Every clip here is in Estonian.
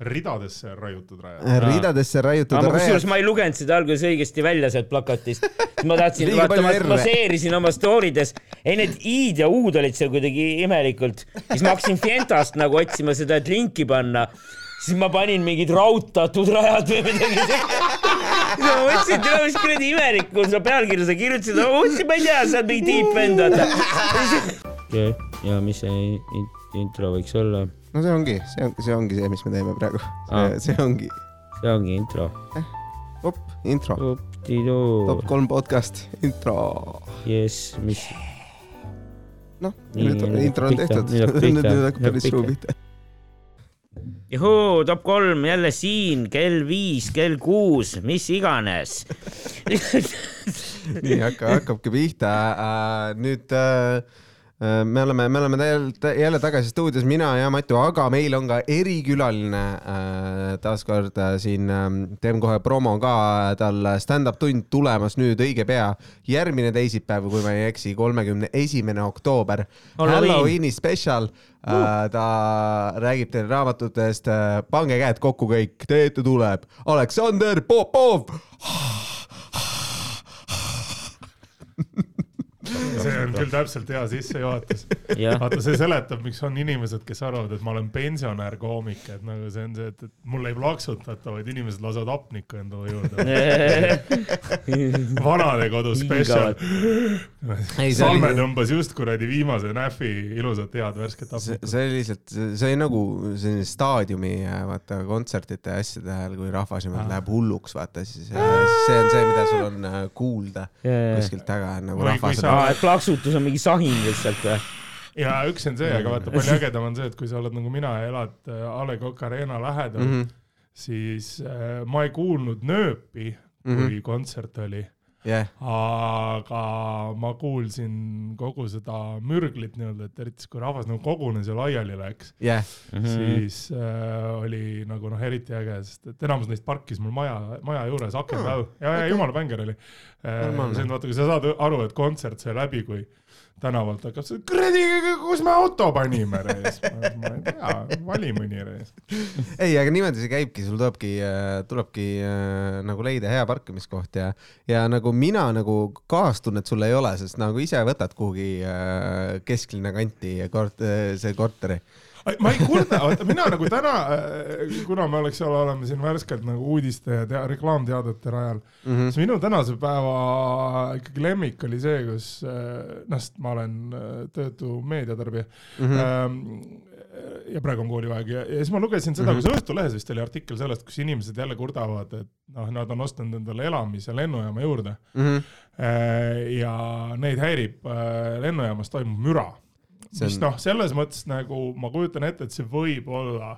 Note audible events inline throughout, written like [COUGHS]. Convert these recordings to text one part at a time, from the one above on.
ridadesse raiutud rajad. ridadesse raiutud rajad. kusjuures ma ei lugenud seda alguses õigesti välja sealt plakatist. ma tahtsin, vaata, ma, ma seerisin oma story des, ei need i-d ja u-d olid seal kuidagi imelikult. siis ma hakkasin Fientast nagu otsima seda, et linki panna. siis ma panin mingid raudtatud rajad või midagi sellist ma mõtlesin, et tere, mis kuradi imelik, kui sa pealkirja sa kirjutasid, ma mõtlesin, ma ei tea, sa oled mingi tiip vend, vaata. [LAUGHS] ja mis see intro võiks olla? no see ongi, see on, see ongi see, mis me teeme praegu. see, see ongi. see ongi intro eh,. op, intro. top kolm podcast, intro. jess, mis? noh, nüüd intro on tehtud. [LAUGHS] nüüd hakkab päris suu pihta juhuu, top kolm jälle siin, kell viis, kell kuus, mis iganes [LAUGHS] nii hakka, hakkabki pihta äh,. nüüd Äh, me oleme, me oleme jälle tagasi stuudios, mina ja Matu, aga meil on ka erikülaline äh, taaskord äh, siin, ähm, teen kohe promo ka, tal stand-up tund tulemas nüüd õige pea, järgmine teisipäev, kui ma ei eksi, kolmekümne esimene oktoober. Halloweeni spetsial. Uh., ta räägib teile raamatutest, pange käed kokku kõik, te ette tuleb. Aleksander Popov [LAUGHS] see on küll täpselt hea sissejuhatus. vaata, see seletab, miks on inimesed, kes arvavad, et ma olen pensionär koomik, et nagu see on see, et, et mul ei plaksutata, vaid inimesed lasevad hapnikku endale juurde [LAUGHS] vanadekodu spetsial. Salme tõmbas just kuradi viimase nähvi ilusat head värsket hapnikku. see oli lihtsalt, see oli nagu selline staadiumi vaata kontsertide ja asjade ajal, kui rahvas niimoodi läheb hulluks, vaata siis see on see, mida sul on äh, kuulda kuskilt taga nagu rahvas aa, et plaksutus on mingi sahing lihtsalt või? ja üks on see, aga vaata palju ägedam on see, et kui sa oled nagu mina ja elad äh, A Le Coq Arena lähedal mm, -hmm. siis äh, ma ei kuulnud nööpi, kui mm -hmm. kontsert oli yeah.. aga ma kuulsin kogu seda mürglit nii-öelda, et eriti siis, kui rahvas nagu kogunes ja laiali läks yeah., mm -hmm. siis äh, oli nagu noh, eriti äge, sest et enamus neist parkis mul maja, maja juures aken peal oh, ja, ja okay. jumala bänger oli äh,. see on vaata, kui sa saad aru, et kontsert sai läbi, kui tänavalt hakkab kuradi, kus me auto panime reis. ma ei tea, vali mõni reis. ei, aga niimoodi see käibki, sul tulebki, äh, tulebki äh, nagu leida hea parkimiskoht ja, ja nagu mina nagu kaastunnet sul ei ole, sest nagu ise võtad kuhugi äh, kesklinna kanti kort-, see korteri ma ei kurda, vaata mina nagu täna, äh, kuna me oleks seal, oleme siin värskelt nagu uudiste ja tea, reklaamteadete rajal mm, -hmm. siis minu tänase päeva ikkagi lemmik oli see, kus äh, noh, sest ma olen äh, töötu meediatarbija mm. -hmm ja praegu on kooliaeg ja, ja siis ma lugesin seda mm, -hmm. kus Õhtulehes vist oli artikkel sellest, kus inimesed jälle kurdavad, et noh, nad on ostnud endale elamise lennujaama juurde mm. -hmm. ja neid häirib lennujaamas toimuv müra on... mis noh, selles mõttes nagu ma kujutan ette, et see võib olla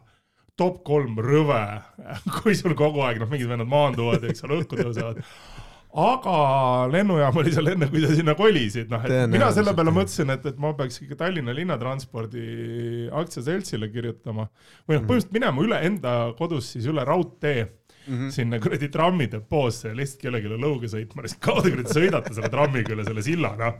top kolm rõve, [LAUGHS] kui sul kogu aeg noh, mingid vennad maanduvad ja eks seal õhku tõusevad aga lennujaam oli seal enne, kui sa sinna kolisid, noh, et mina selle peale mõtlesin, et, et ma peaks ikka Tallinna Linnatranspordi aktsiaseltsile kirjutama või noh, põhimõtteliselt minema üle enda kodust siis üle raudtee mm -hmm. sinna kuradi trammidepoosse ja lihtsalt kellelegi lõuga sõitma, lihtsalt kaudu kuradi sõidata selle trammiga üle selle silla, noh.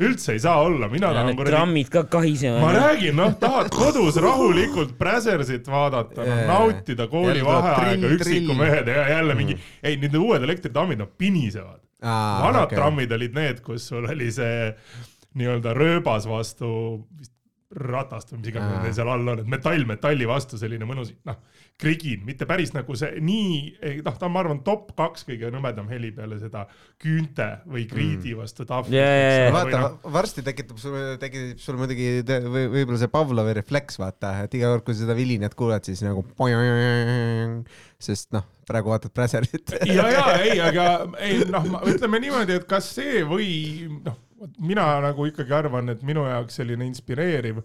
üldse ei saa olla, mina tahan kuradi. trammid ka kahisevad. ma räägin, noh, tahad kodus rahulikult Präsersit vaadata no,, nautida koolivaheaega, üksikumehed ja jälle mingi mm, -hmm. ei, need uued elektritrammid, nad pinisevad. vanad okay. trammid olid need, kus sul oli see nii-öelda rööbas vastu vist ratast või mis iganes neil seal all on, et metall metalli vastu selline mõnus, noh, krigin, mitte päris nagu see nii, noh, ta on, ma arvan, top kaks kõige nõmedam heli peale seda küünte või kriidi mm. vastu tahvlit yeah,. vaata no., varsti tekitab sul, tekitab sul muidugi või võib-olla see Pavlovi refleks, vaata, et iga kord, kui seda vilinat kuuled, siis nagu sest noh, praegu vaatad Präserit ja, ja ei, aga ei noh, ütleme niimoodi, et kas see või noh, mina nagu ikkagi arvan, et minu jaoks selline inspireeriv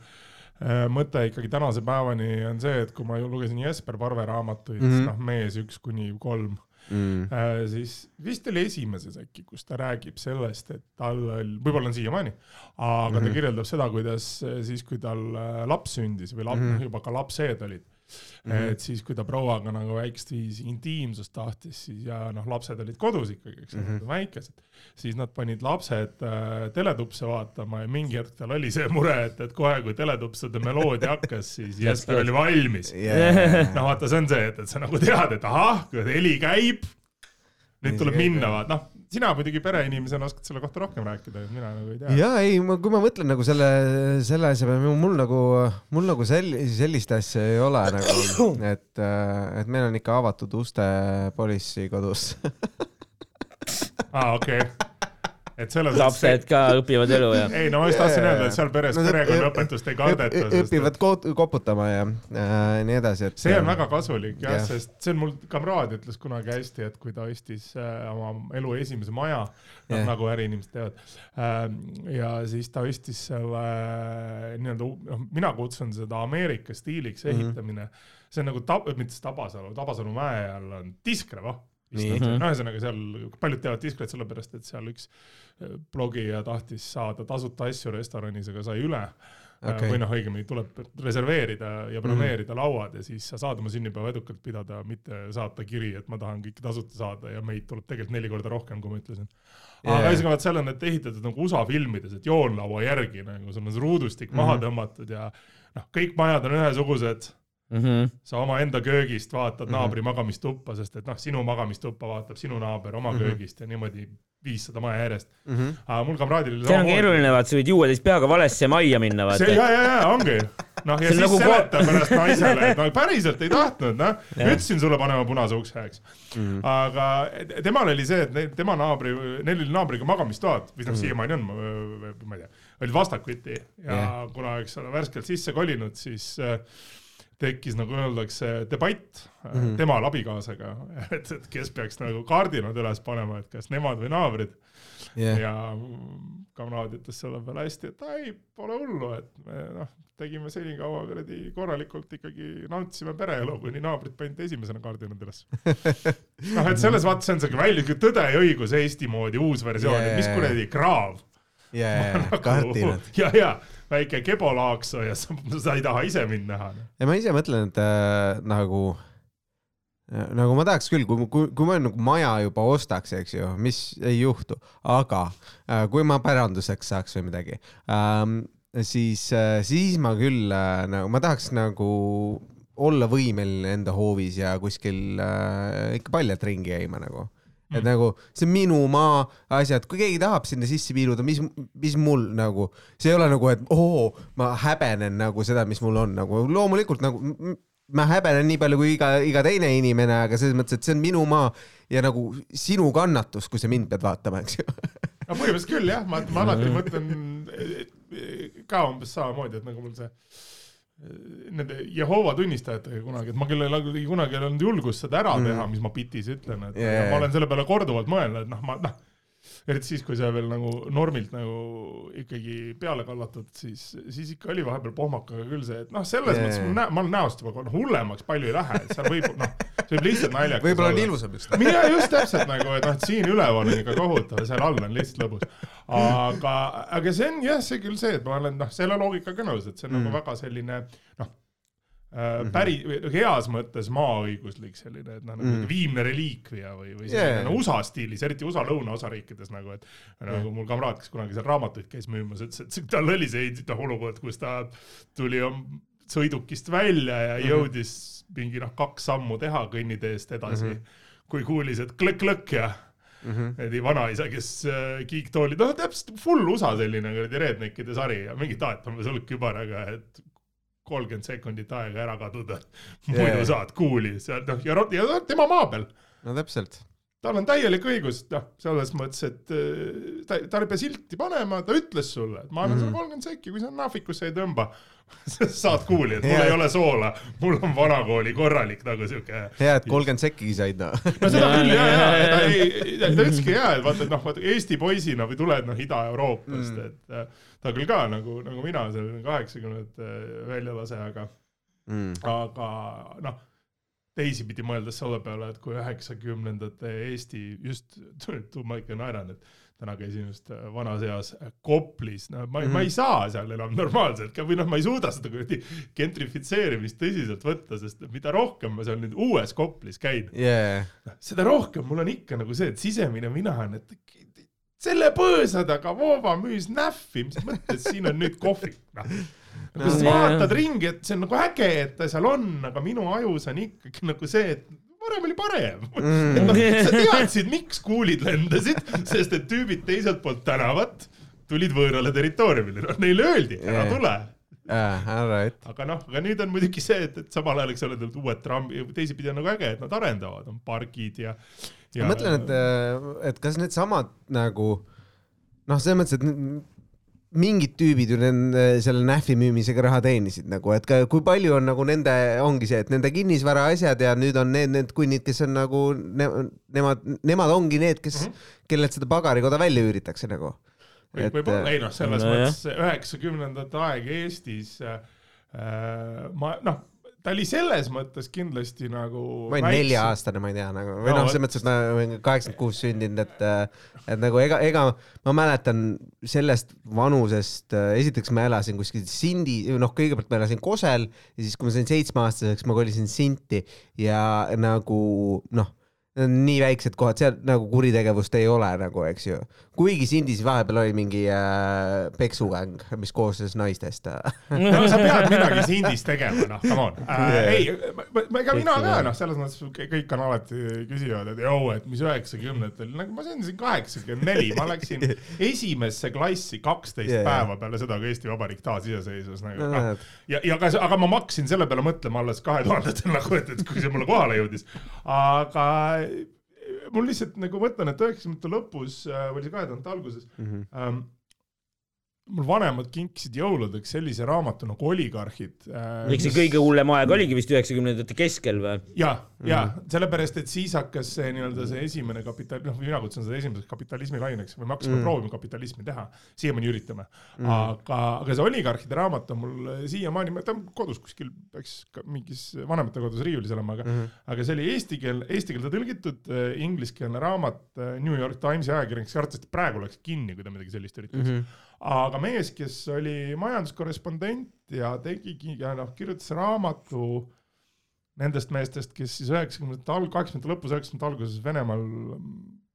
Äh, mõte ikkagi tänase päevani on see, et kui ma lugesin Jesper Parve raamatuid mm, -hmm. noh, mees üks kuni kolm mm., siis vist oli esimeses äkki, kus ta räägib sellest, et tal oli, võib-olla on siiamaani, aga mm -hmm. ta mhm. kirjeldab seda, kuidas siis, kui tal laps sündis või lap, mm -hmm. juba ka lapsed olid Mm -hmm. et siis, kui ta prouaga nagu väikest viisi intiimsust tahtis, siis ja noh, lapsed olid kodus ikkagi, eks ole mm -hmm., väikesed, siis nad panid lapsed äh, teletupse vaatama ja mingi hetk tal oli see mure, et, et kohe, kui teletupsade meloodia hakkas, siis [LAUGHS] Jesper oli valmis yeah.. [LAUGHS] noh, vaata, see on see, et, et sa nagu tead, et ahah, kui heli käib, nüüd tuleb minna, vaat noh sina muidugi pereinimesena oskad selle kohta rohkem rääkida, mina nagu ei tea. ja ei, ma, kui ma mõtlen nagu selle, selle asja peale, mul nagu, mul nagu sel-, sellist asja ei ole nagu, [COUGHS] et, et meil on ikka avatud uste policy kodus aa ah,, okei okay et selles lapsed ka õpivad elu ja. ei no ma just tahtsin öelda, et seal peres no, perekonnaõpetust ei kardeta. õpivad koputama ja äh, nii edasi, et. see on väga kasulik jah ja., sest see on mul kamraad ütles kunagi hästi, et kui ta ostis äh, oma elu esimese maja, noh nagu äriinimesed teavad äh,, ja siis ta ostis selle äh, nii-öelda, noh, mina kutsun seda Ameerika stiiliks mhm. ehitamine mm, -hmm. see on nagu tab-, mitte Tabasalu, Tabasalu mäe all on Diskrevo no ühesõnaga seal paljud teavad Diskret sellepärast, et seal üks äh, blogija tahtis saada tasuta asju restoranis, aga sai üle äh, okay.. või noh, õigemini tuleb reserveerida ja mhm. broneerida mm lauad ja siis sa saad oma sünnipäeva edukalt pidada, mitte saata kiri, et ma tahan kõike tasuta saada ja meid tuleb tegelikult neli korda rohkem, kui ma ütlesin. aga yeah. ühesõnaga, vot seal on need ehitatud nagu USA filmides, et joonlaua järgi nagu sul on see ruudustik mm -hmm. maha tõmmatud ja noh, kõik majad on ühesugused mm. -hmm. sa omaenda köögist vaatad mm -hmm. naabri magamistuppa, sest et noh, sinu magamistuppa vaatab sinu naaber oma mm -hmm. köögist ja niimoodi viissada maja järjest mm. -hmm. aga mul kamraadil see on keeruline, vaata, sa võid juua täis peaga valesse majja minna, vaata. ja, ja, ja ongi. noh, ja siis nagu seleta pärast naisele, et no [LAUGHS] päriselt ei tahtnud, noh. ütlesin sulle panema punase ukse, eks mm. -hmm. aga temal oli see, et tema naabri, neil oli naabriga magamistoad, või noh mm -hmm., siiamaani on, ma ei tea, olid vastakuti ja yeah. kuna, eks ole, värskelt sisse kolinud, siis äh, tekkis, nagu öeldakse, debatt mm -hmm. temal abikaasaga, [LAUGHS] et, et kes peaks nagu kaardinad üles panema, et kas nemad või naabrid yeah.. ja kamraad ütles selle peale hästi, et ei, pole hullu, et me noh, tegime senikaua kuradi korralikult ikkagi nautisime pereelu, kuni naabrid panid esimesena kaardinad üles. [LAUGHS] noh, et selles vaates see on siuke välja, Tõde ja õigus Eesti moodi uus versioon yeah., et mis kuradi kraav. [LAUGHS] nagu kaardinad. ja, ja väike kebolaakso ja [LAUGHS] sa, sa ei taha ise mind näha. ja ma ise mõtlen, et äh, nagu äh, nagu ma tahaks küll, kui, kui, kui ma nagu maja juba ostaks, eks ju, mis ei juhtu, aga äh, kui ma päranduseks saaks või midagi ähm,, siis äh,, siis ma küll äh, nagu, ma tahaks nagu olla võimeline enda hoovis ja kuskil äh, ikka paljalt ringi käima nagu et mm. nagu see on minu maa asjad, kui keegi tahab sinna sisse piiluda, mis, mis mul nagu, see ei ole nagu, et oo, ma häbenen nagu seda, mis mul on. Nagu loomulikult nagu ma häbenen nii palju kui iga, iga teine inimene, aga selles mõttes, et see on minu maa ja nagu sinu kannatus, kui sa mind pead vaatama, eks ju. [LAUGHS] No põhimõtteliselt küll jah, ma, ma alati mõtlen ka umbes samamoodi, et nagu mul see nende Jehova tunnistajatega kunagi, et ma küll ei, kunagi ei olnud julgust seda ära teha mm., mis ma bitis ütlen, et yeah. ma olen selle peale korduvalt mõelnud, et noh, ma noh eriti siis, kui see veel nagu normilt nagu ikkagi peale kallatud, siis, siis ikka oli vahepeal pohmakaga küll see, et noh, selles yeah. mõttes ma, näe, ma olen näost juba noh, hullemaks palju ei lähe, et seal võib noh, see võib lihtsalt naljakas võib-olla on ilusam just. mina just täpselt nagu, et noh, et siin üleval on ikka kohutav ja seal all on lihtsalt lõbus. aga, aga see on jah, see küll see, et ma olen noh, selle loogikaga nõus, et see on nagu mm. nagu väga selline noh Mm -hmm. päri, heas mõttes maaõiguslik selline, et noh, nagu mm. viimne reliikvia või, või selline yeah. no, USA stiilis, eriti USA lõunaosariikides nagu, et nagu yeah. mul kamraad, kes kunagi seal raamatuid käis müümas, ütles, et tal oli see olukord, kus ta tuli sõidukist välja ja mm -hmm. jõudis mingi noh, kaks sammu teha kõnniteest edasi mm, -hmm. kui kuulis, et klõkk-klõkk ja mm -hmm.edi vanaisa, kes äh, kiiktooli, noh täpselt full USA selline kuradi redneckide sari ja mingi taetame sõlkkübaraga, et kolmkümmend sekundit aega ära kaduda [LAUGHS] muidu yeah. saad kuuli sealt noh ja, ja tema maa peal. no täpselt. Tal on täielik õigus, noh, selles mõttes, et äh, ta, ta ei pea silti panema, ta ütles sulle, et ma annan mm -hmm. sulle kolmkümmend sekki, kui sa nahvikusse ei tõmba [LAUGHS] saad kuuli, et mul yeah. ei ole soola, mul on vanakooli korralik nagu siuke. hea, et kolmkümmend sekkigi said noh. no seda küll ja, ja, ja ta ei, ta ütleski ja, et vaata, et noh, vaata Eesti poisina või tuled noh Ida-Euroopast mm., et äh, ta küll ka nagu, nagu mina, selline kaheksakümnendate väljalase, aga mm., aga noh teisipidi mõeldes selle peale, et kui üheksakümnendate Eesti just, ma ikka naeran, et täna käisin just vanas eas Koplis, no ma mm, -hmm. ma ei mhm. saa seal enam normaalselt ka või noh, ma ei suuda seda kuradi gentrifitseerimist tõsiselt võtta, sest mida rohkem ma seal nüüd uues Koplis käin yeah., seda rohkem mul on ikka nagu see, et sisemine mina on, et selle põõsa taga Voova müüs näffi, mis mõttes siin on nüüd kohvik, noh no kui sa vaatad ringi, et see on nagu äge, et ta seal on, aga minu ajus on ikkagi nagu see, et varem oli parem. [LAUGHS] Mm.. No, sa teadsid, miks kuulid lendasid, sest et tüübid teiselt poolt tänavat tulid võõrale territooriumile, noh neile öeldi, ära tule. Yeah, right. aga noh, aga nüüd on muidugi see, et, et samal ajal, eks ole, need uued trammi, teisipidi on nagu äge, et nad arendavad, on pargid ja, ja.... ma mõtlen, et, et kas needsamad nagu noh, selles mõttes, et mingid tüübid ju nende selle nähvi müümisega raha teenisid nagu, et ka, kui palju on nagu nende, ongi see, et nende kinnisvara asjad ja nüüd on need, need kunnid, kes on nagu ne, nemad, nemad ongi need, kes mm, -hmm. kellelt seda pagarikoda välja üüritakse nagu. võib, võib-olla, ei noh, selles no, mõttes üheksakümnendate aeg Eestis äh, ma noh ta oli selles mõttes kindlasti nagu. ma olin nelja-aastane, ma ei tea nagu või noh no,, selles mõttes, et ma olen kaheksakümmend kuus sündinud, et, et nagu ega, ega ma mäletan sellest vanusest, esiteks ma elasin kuskil Sindi, noh, kõigepealt ma elasin Kosel ja siis, kui ma sain seitsmeaastaseks, ma kolisin Sinti ja nagu noh nii väiksed kohad, seal nagu kuritegevust ei ole nagu, eks ju. kuigi Sindis vahepeal oli mingi äh, peksukäng, mis koosnes naistest [LAUGHS] no sa pead midagi Sindis tegema, noh, come on äh,. ei, ega mina ka, noh, selles mõttes kõik on alati küsivad, et joo, et mis üheksakümnendatel, nagu ma sündisin kaheksakümmend neli, ma läksin [LAUGHS] esimesse klassi kaksteist yeah. päeva peale seda, kui Eesti Vabariik taasiseseisvus nagu no,. ja, ja ka, aga ma hakkasin selle peale mõtlema alles kahe tuhandetel nagu, et, et kui see mulle kohale jõudis. aga mul lihtsalt nagu mõtlen, et üheksakümnendate lõpus äh, või kahe tuhande alguses mm -hmm. ähm, mul vanemad kinkisid jõuludeks sellise raamatu nagu Oligarhid äh,. eks see kõige hullem aeg oligi vist üheksakümnendate keskel või? ja, ja -hmm. sellepärast, et siis hakkas see nii-öelda see esimene kapital, noh, mina kutsun seda esimeseks kapitalismi laineks või me hakkasime mm proovima kapitalismi teha, siiamaani üritame mm. aga, aga see Oligarhide raamat on mul siiamaani, ta on kodus kuskil, peaks mingis vanemate kodus riiulis olema, aga mm, aga see oli eesti keel, eesti keelde tõlgitud äh, ingliskeelne raamat äh, New York Timesi ajakirjanik, arvates, et praegu oleks kinni, kui ta midagi sellist üritaks mm. -hmm aga mees, kes oli majanduskorrespondent ja tegigi ja noh, kirjutas raamatu nendest meestest, kes siis üheksakümnendate alg-, kaheksakümnendate lõpus, üheksakümnendate alguses Venemaal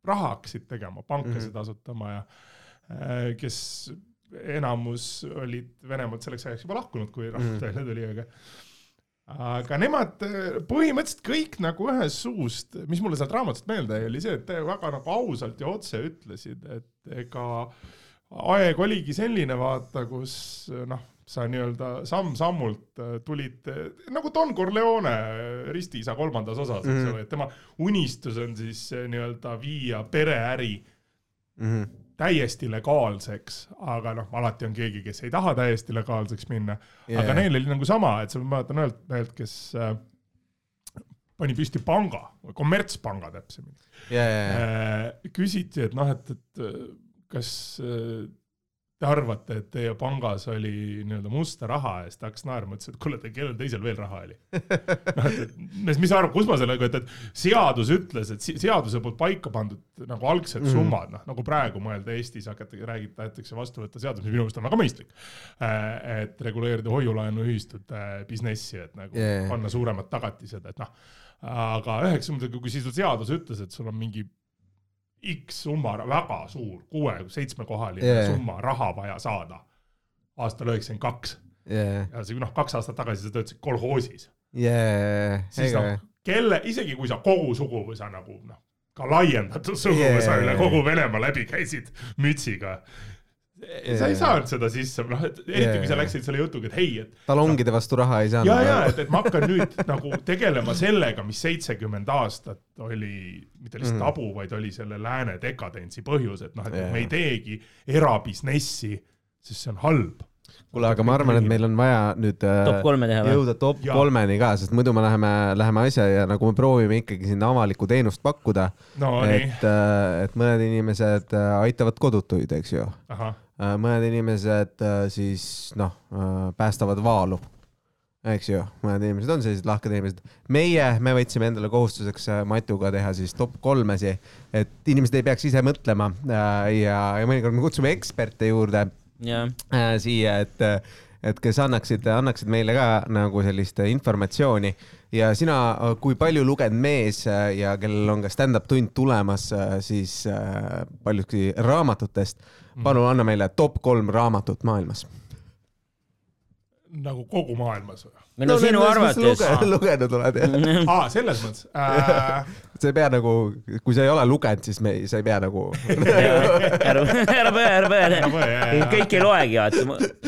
raha hakkasid tegema, pankasid mm -hmm. asutama ja äh, kes enamus olid Venemaalt selleks ajaks juba lahkunud, kui mm -hmm. välja tuli, aga aga nemad põhimõtteliselt kõik nagu ühest suust, mis mulle sealt raamatust meelde jäi, oli see, et väga nagu ausalt ja otse ütlesid, et ega äh, aeg oligi selline, vaata, kus noh, sa nii-öelda samm-sammult äh, tulid nagu Don Corleone ristiisa kolmandas osas, eks mhm. ole, et tema unistus on siis äh, nii-öelda viia pereäri mm -hmm. täiesti legaalseks, aga noh, alati on keegi, kes ei taha täiesti legaalseks minna yeah., aga neil oli nagu sama, et sa, mäletan ühelt mehelt, kes äh, pani püsti panga, kommertspanga täpsemini yeah,. Yeah, yeah. küsiti, et noh, et, et kas äh, te arvate, et teie pangas oli nii-öelda musta raha ja siis ta hakkas naerma, ütles, et kuule, kellel teisel veel raha oli [LAUGHS] noh, et, mis sa arvad, kus ma sellega, et, et seadus ütles, et seaduse poolt paika pandud nagu algsed mm. summad, noh nagu praegu mõelda Eestis hakatakse, räägib, tahetakse vastu võtta seadus, mis minu meelest on väga mõistlik. Äh, et reguleerida hoiulaenuühistute businessi, et nagu yeah. panna suuremad tagatised, et noh, aga üheksakümnendatel, kui siis seadus ütles, et sul on mingi X summa, väga suur, kuue-seitsmekohaline yeah. summa raha vaja saada aastal üheksakümmend kaks. ja see noh, kaks aastat tagasi sa töötasid kolhoosis yeah.. siis noh, kelle, isegi kui sa kogu suguvõsa nagu noh, ka laiendatud suguvõsa yeah. üle kogu Venemaa läbi käisid mütsiga yeah. sa ei saanud seda sisse, noh, et eriti kui sa läksid selle jutuga, et hei, et. talongide no, vastu raha ei saanud. ja, ja et, et ma hakkan nüüd [LAUGHS] nagu tegelema sellega, mis seitsekümmend aastat oli mitte lihtsalt mm. tabu, vaid oli selle lääne dekadentsi põhjus, et noh, et me ei teegi erabusinessi, sest see on halb kuule, aga ma arvan, et meil on vaja nüüd äh, top kolme teha või? jõuda top ja. kolmeni ka, sest muidu me läheme, läheme asja ja nagu me proovime ikkagi sinna avalikku teenust pakkuda no,. et, äh, et mõned inimesed äh, aitavad kodutuid, eks ju. Mõned inimesed siis noh, päästavad vaalu. eks ju, mõned inimesed on sellised lahked inimesed. meie, me võtsime endale kohustuseks äh, Matuga teha siis top kolmesi, et inimesed ei peaks ise mõtlema äh, ja, ja mõnikord me kutsume eksperte juurde äh, siia, et, et kes annaksid, annaksid meile ka nagu sellist informatsiooni ja sina, kui palju lugenud mees äh, ja kellel on ka stand-up tund tulemas, siis äh, paljuski raamatutest, palun anna meile top kolm raamatut maailmas. Nagu kogu maailmas või? või no sinu arvates. lugenud oled jah? [LAUGHS] aa, selles mõttes äh,. sa ei pea nagu, kui sa ei ole lugenud, siis me ei, sa ei pea nagu. [LAUGHS] ära, ära põe, ära põe kõik ei loegi, vaata.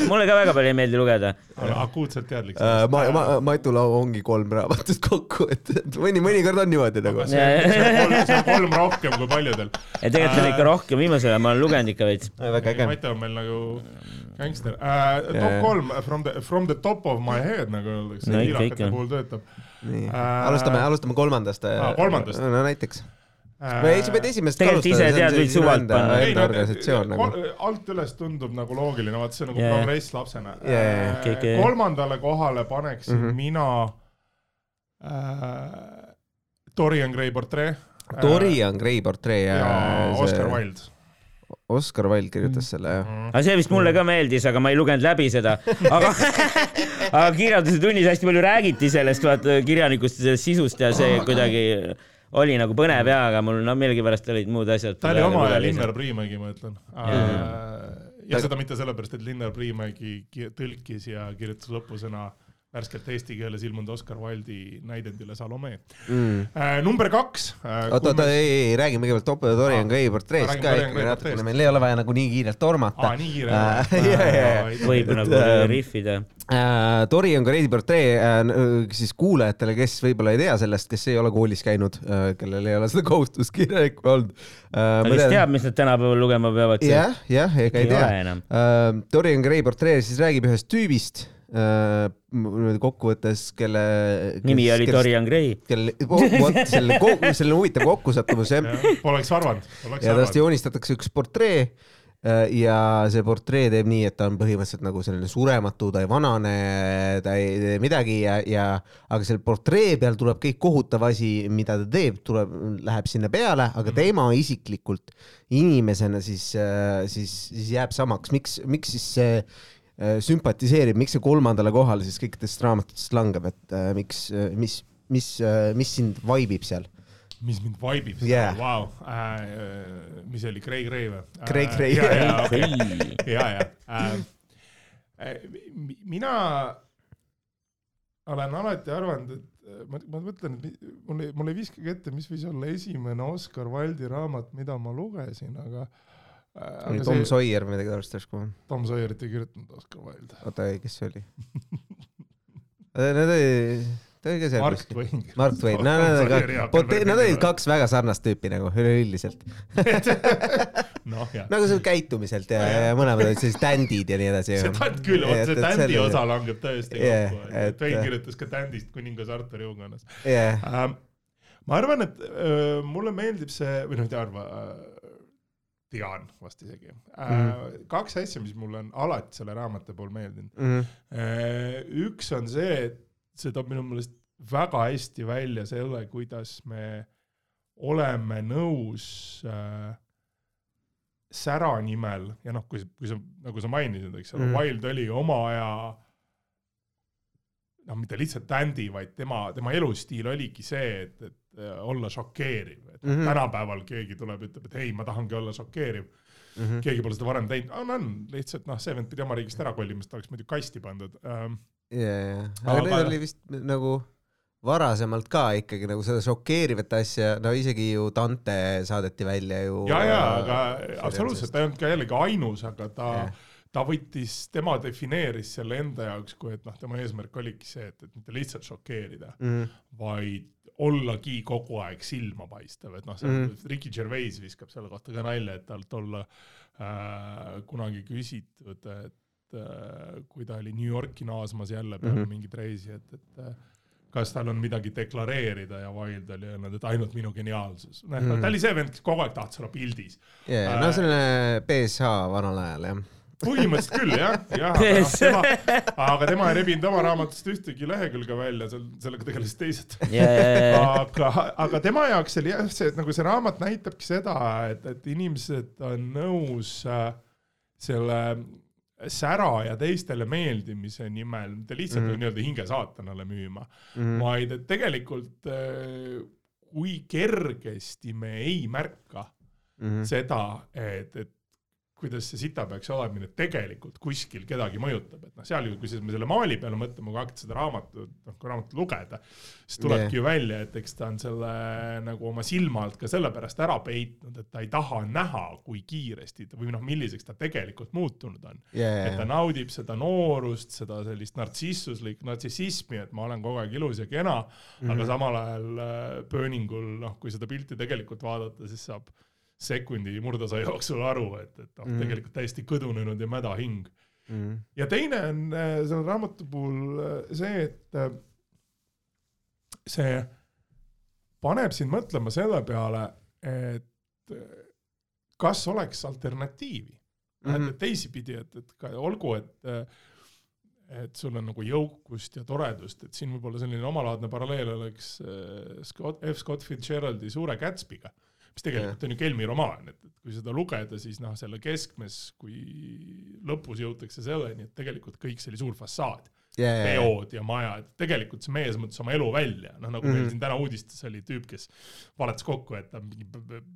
mulle ka väga palju ei meeldi lugeda. akuutselt teadlik Äh, ma, ma, Matul ongi kolm raamatut kokku, et mõni, mõnikord on niimoodi nagu. see on kolm, rohkem kui paljudel. ja tegelikult on ikka rohkem, viimasel ajal ma olen lugenud ikka veits. väga äge. Mati on meil nagu gängster uh,. top Jaa. kolm from the, from the top of my head nagu öeldakse No no,, ikka, iirakate ikka. puhul töötab nii, Äh, alustame, alustame kolmandast. Aa, kolmandast. no näiteks. uh, või ei, sa pead esimesest Tegelikult ise tead, võid suvalt panna. enda organisatsioon nagu. alt üles tundub nagu loogiline, vaat see on nagu yeah. progress lapsena jaa, Äh, okei, okei. kolmandale kohale paneksin mm. -hmm. mina äh, Dorian Gray portree. Dorian Gray portree ja Oscar Wilde. Oscar Wilde kirjutas selle jah. aga see vist mulle ka meeldis, aga ma ei lugenud läbi seda, aga [LAUGHS] aga kirjanduse tunnis hästi palju räägiti sellest, vaata kirjanikust ja sellest sisust ja see kuidagi oli nagu põnev ja, aga mul no millegipärast olid muud asjad. ta oli oma aja Linnar Priimägi, ma ütlen. Ja seda mitte sellepärast, et Linnar Priimägi ki- tõlkis ja kirjutas lõpusõna värskelt eesti keeles ilmunud Oscar Wilde'i näidendile Salome. number kaks. Mm. oota, oota, ei, ei, räägime kõigepealt top- Dorian Aa, Gray portreest ka ikkagi natukene, meil ei ole vaja nagu nii kiirelt tormata aa, nii kiire Äh, võib nagu ähm, rihvida. äh, Dorian Gray'i portree äh, siis kuulajatele, kes võib-olla ei tea sellest, kes ei ole koolis käinud äh,, kellel ei ole seda kohustust kirjanikku olnud äh,. ta vist teab, mis nad tänapäeval lugema peavad. jah, jah, ega ei tea uh,. Dorian Gray portree siis räägib ühest tüübist kokkuvõttes, kelle. nimi oli Dorian Gray. kelle, [LAUGHS] vot selle, selle on huvitav kokkusattumus jah. Poleks arvanud, ja tast joonistatakse üks portree uh, ja see portree teeb nii, et ta on põhimõtteliselt nagu selline surematu, ta ei vanane, ta ei tee midagi ja, ja aga selle portree peal tuleb kõik kohutav asi, mida ta teeb, tuleb, läheb sinna peale, aga tema isiklikult inimesena siis, siis, siis jääb samaks, miks, miks siis see äh, sümpatiseerib, miks see kolmandale kohale siis kõikidest raamatutest langeb, et äh, miks, mis, mis, mis sind vaibib seal? mis mind vaibib yeah., vau äh,, mis see oli, Gray Gray või? Gray Gray. ja, ja, [LAUGHS] okei, ja, ja äh,. mina olen alati arvanud, et äh, ma, ma mõtlen, mul ei, mul ei viskagi ette, mis võis olla esimene Oscar Wilde'i raamat, mida ma lugesin, aga äh, Tom Sawyer või midagi taolist järsku. Tom Sawyerit ei kirjutanud Oscar Wilde. oota, kes see oli? [LAUGHS] Need oli, ta oli ka seal Mark kuskil. Twain. Mark Twain, no nad olid ka, nad olid kaks väga sarnast tüüpi nagu üleüldiselt. [LAUGHS] noh, jah. nagu seal käitumiselt ja, ja mõlemad olid sellised tändid ja nii edasi. [LAUGHS] see tand küll, vot see tändi osa langeb tõesti Jah, kokku, et- Twain kirjutas ka tändist kuningas Arturi juukonnas. jah, Ähm, ma arvan, et äh, mulle meeldib see või noh, ei arva äh,, tean vast isegi äh,. Mhm. kaks asja, mis mulle on alati selle raamatu puhul meeldinud Mhm. äh,. üks on see, et see toob minu meelest väga hästi välja selle, kuidas me oleme nõus äh, sära nimel ja noh, kui, kui sa, nagu sa mainisid, eks ole mm., Wild oli oma aja noh, mitte lihtsalt tändi, vaid tema, tema elustiil oligi see, et, et äh, olla šokeeriv, et mm. -hmm. tänapäeval keegi tuleb, ütleb, et ei, ma tahangi olla šokeeriv mm. -hmm. keegi pole seda varem teinud, on, on lihtsalt noh, see vend pidi oma riigist ära kolima, sest ta oleks muidu kasti pandud ähm,. ja, ja, aga need oli vist nagu varasemalt ka ikkagi nagu seda šokeerivat asja, no isegi ju Dante saadeti välja ju. ja, ja, aga absoluutselt, ta ei olnud ka jällegi ainus, aga ta yeah. Ta võttis, tema defineeris selle enda jaoks, kui et noh, tema eesmärk oligi see, et, et mitte lihtsalt šokeerida, mm. vaid ollagi kogu aeg silma paistev, et noh, see Mhm. mm. Ricky Gervais viskab selle kohta ka nalja, et talt olla äh, kunagi küsitud, et äh, kui ta oli New Yorki naasmas jälle peale mm Mhm. -hmm. mingit reisi, et, et äh, kas tal on midagi deklareerida ja Wild oli öelnud, et ainult minu geniaalsus. Mhm. mm., ta oli see vend, kes kogu aeg tahtis olla pildis. ja no selline BSH vanal ajal jah. Põhimõtteliselt küll jah, jah, [LAUGHS] aga noh, tema, aga tema ei rebinud oma raamatust ühtegi lehekülge välja, seal, sellega tegelesid teised [LAUGHS] yeah.. aga, aga tema jaoks oli jah see, et nagu see raamat näitabki seda, et, et inimesed on nõus äh, selle sära ja teistele meeldimise nimel, mitte lihtsalt mm -hmm. nii-öelda hinge saatanale müüma mm, -hmm. vaid et tegelikult äh, kui kergesti me ei märka mm -hmm. seda, et, et kuidas see sita peaks olemine tegelikult kuskil kedagi mõjutab, et noh, seal ju, kui me selle maali peale mõtleme, kui hakata seda raamatut, noh, kui raamatut lugeda, siis tulebki yeah. ju välja, et eks ta on selle nagu oma silma alt ka sellepärast ära peitnud, et ta ei taha näha, kui kiiresti ta või noh, milliseks ta tegelikult muutunud on yeah.. et ta naudib seda noorust, seda sellist nartsissuslik, nartsissismi, et ma olen kogu aeg ilus ja kena mm, -hmm. aga samal ajal äh, Burningul, noh, kui seda pilti tegelikult vaadata, siis saab sekundi murdosa jooksul aru, et, et noh mm., tegelikult täiesti kõdunenud ja mäda hing mm.. ja teine on äh, selle raamatu puhul äh, see, et äh, see paneb sind mõtlema selle peale, et kas oleks alternatiivi mm. -hmm. et teisipidi, et, et ka olgu, et et sul on nagu jõukust ja toredust, et siin võib-olla selline omalaadne paralleel oleks Scott, F. Scott Fitzgeraldi Suure Gatsby'ga mm mis tegelikult on ju Kelmi romaan, et, et kui seda lugeda, siis noh, selle keskmes, kui lõpus jõutakse selleni, et tegelikult kõik see oli suur fassaad yeah,. peod ja majad, tegelikult see mees mõtles oma elu välja, noh nagu mm -hmm. meil mhm. siin täna uudistes oli tüüp, kes valetas kokku, et ta mingi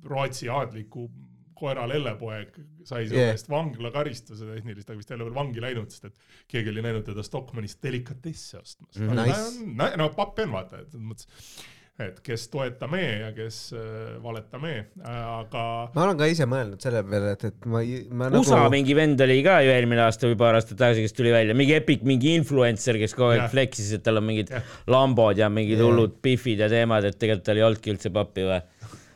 Rootsi aadliku koera lellepoeg sai selle eest yeah. vanglakaristuse tehniliselt, aga vist ei ole veel vangi läinud, sest et keegi oli näinud teda Stockmannis delikatesse ostmas mm. Nice. no papp on vaata, et mõttes et kes toeta me ja kes äh, valeta me, aga. ma olen ka ise mõelnud selle peale, et, et ma, ma nagu. USA mingi vend oli ka ju eelmine aasta või paar aastat tagasi, kes tuli välja, mingi Epic, mingi influencer, kes kogu aeg flex'is, et tal on mingid ja. lambod ja mingid hullud pihvid ja teemad, et tegelikult tal ei olnudki üldse pappi või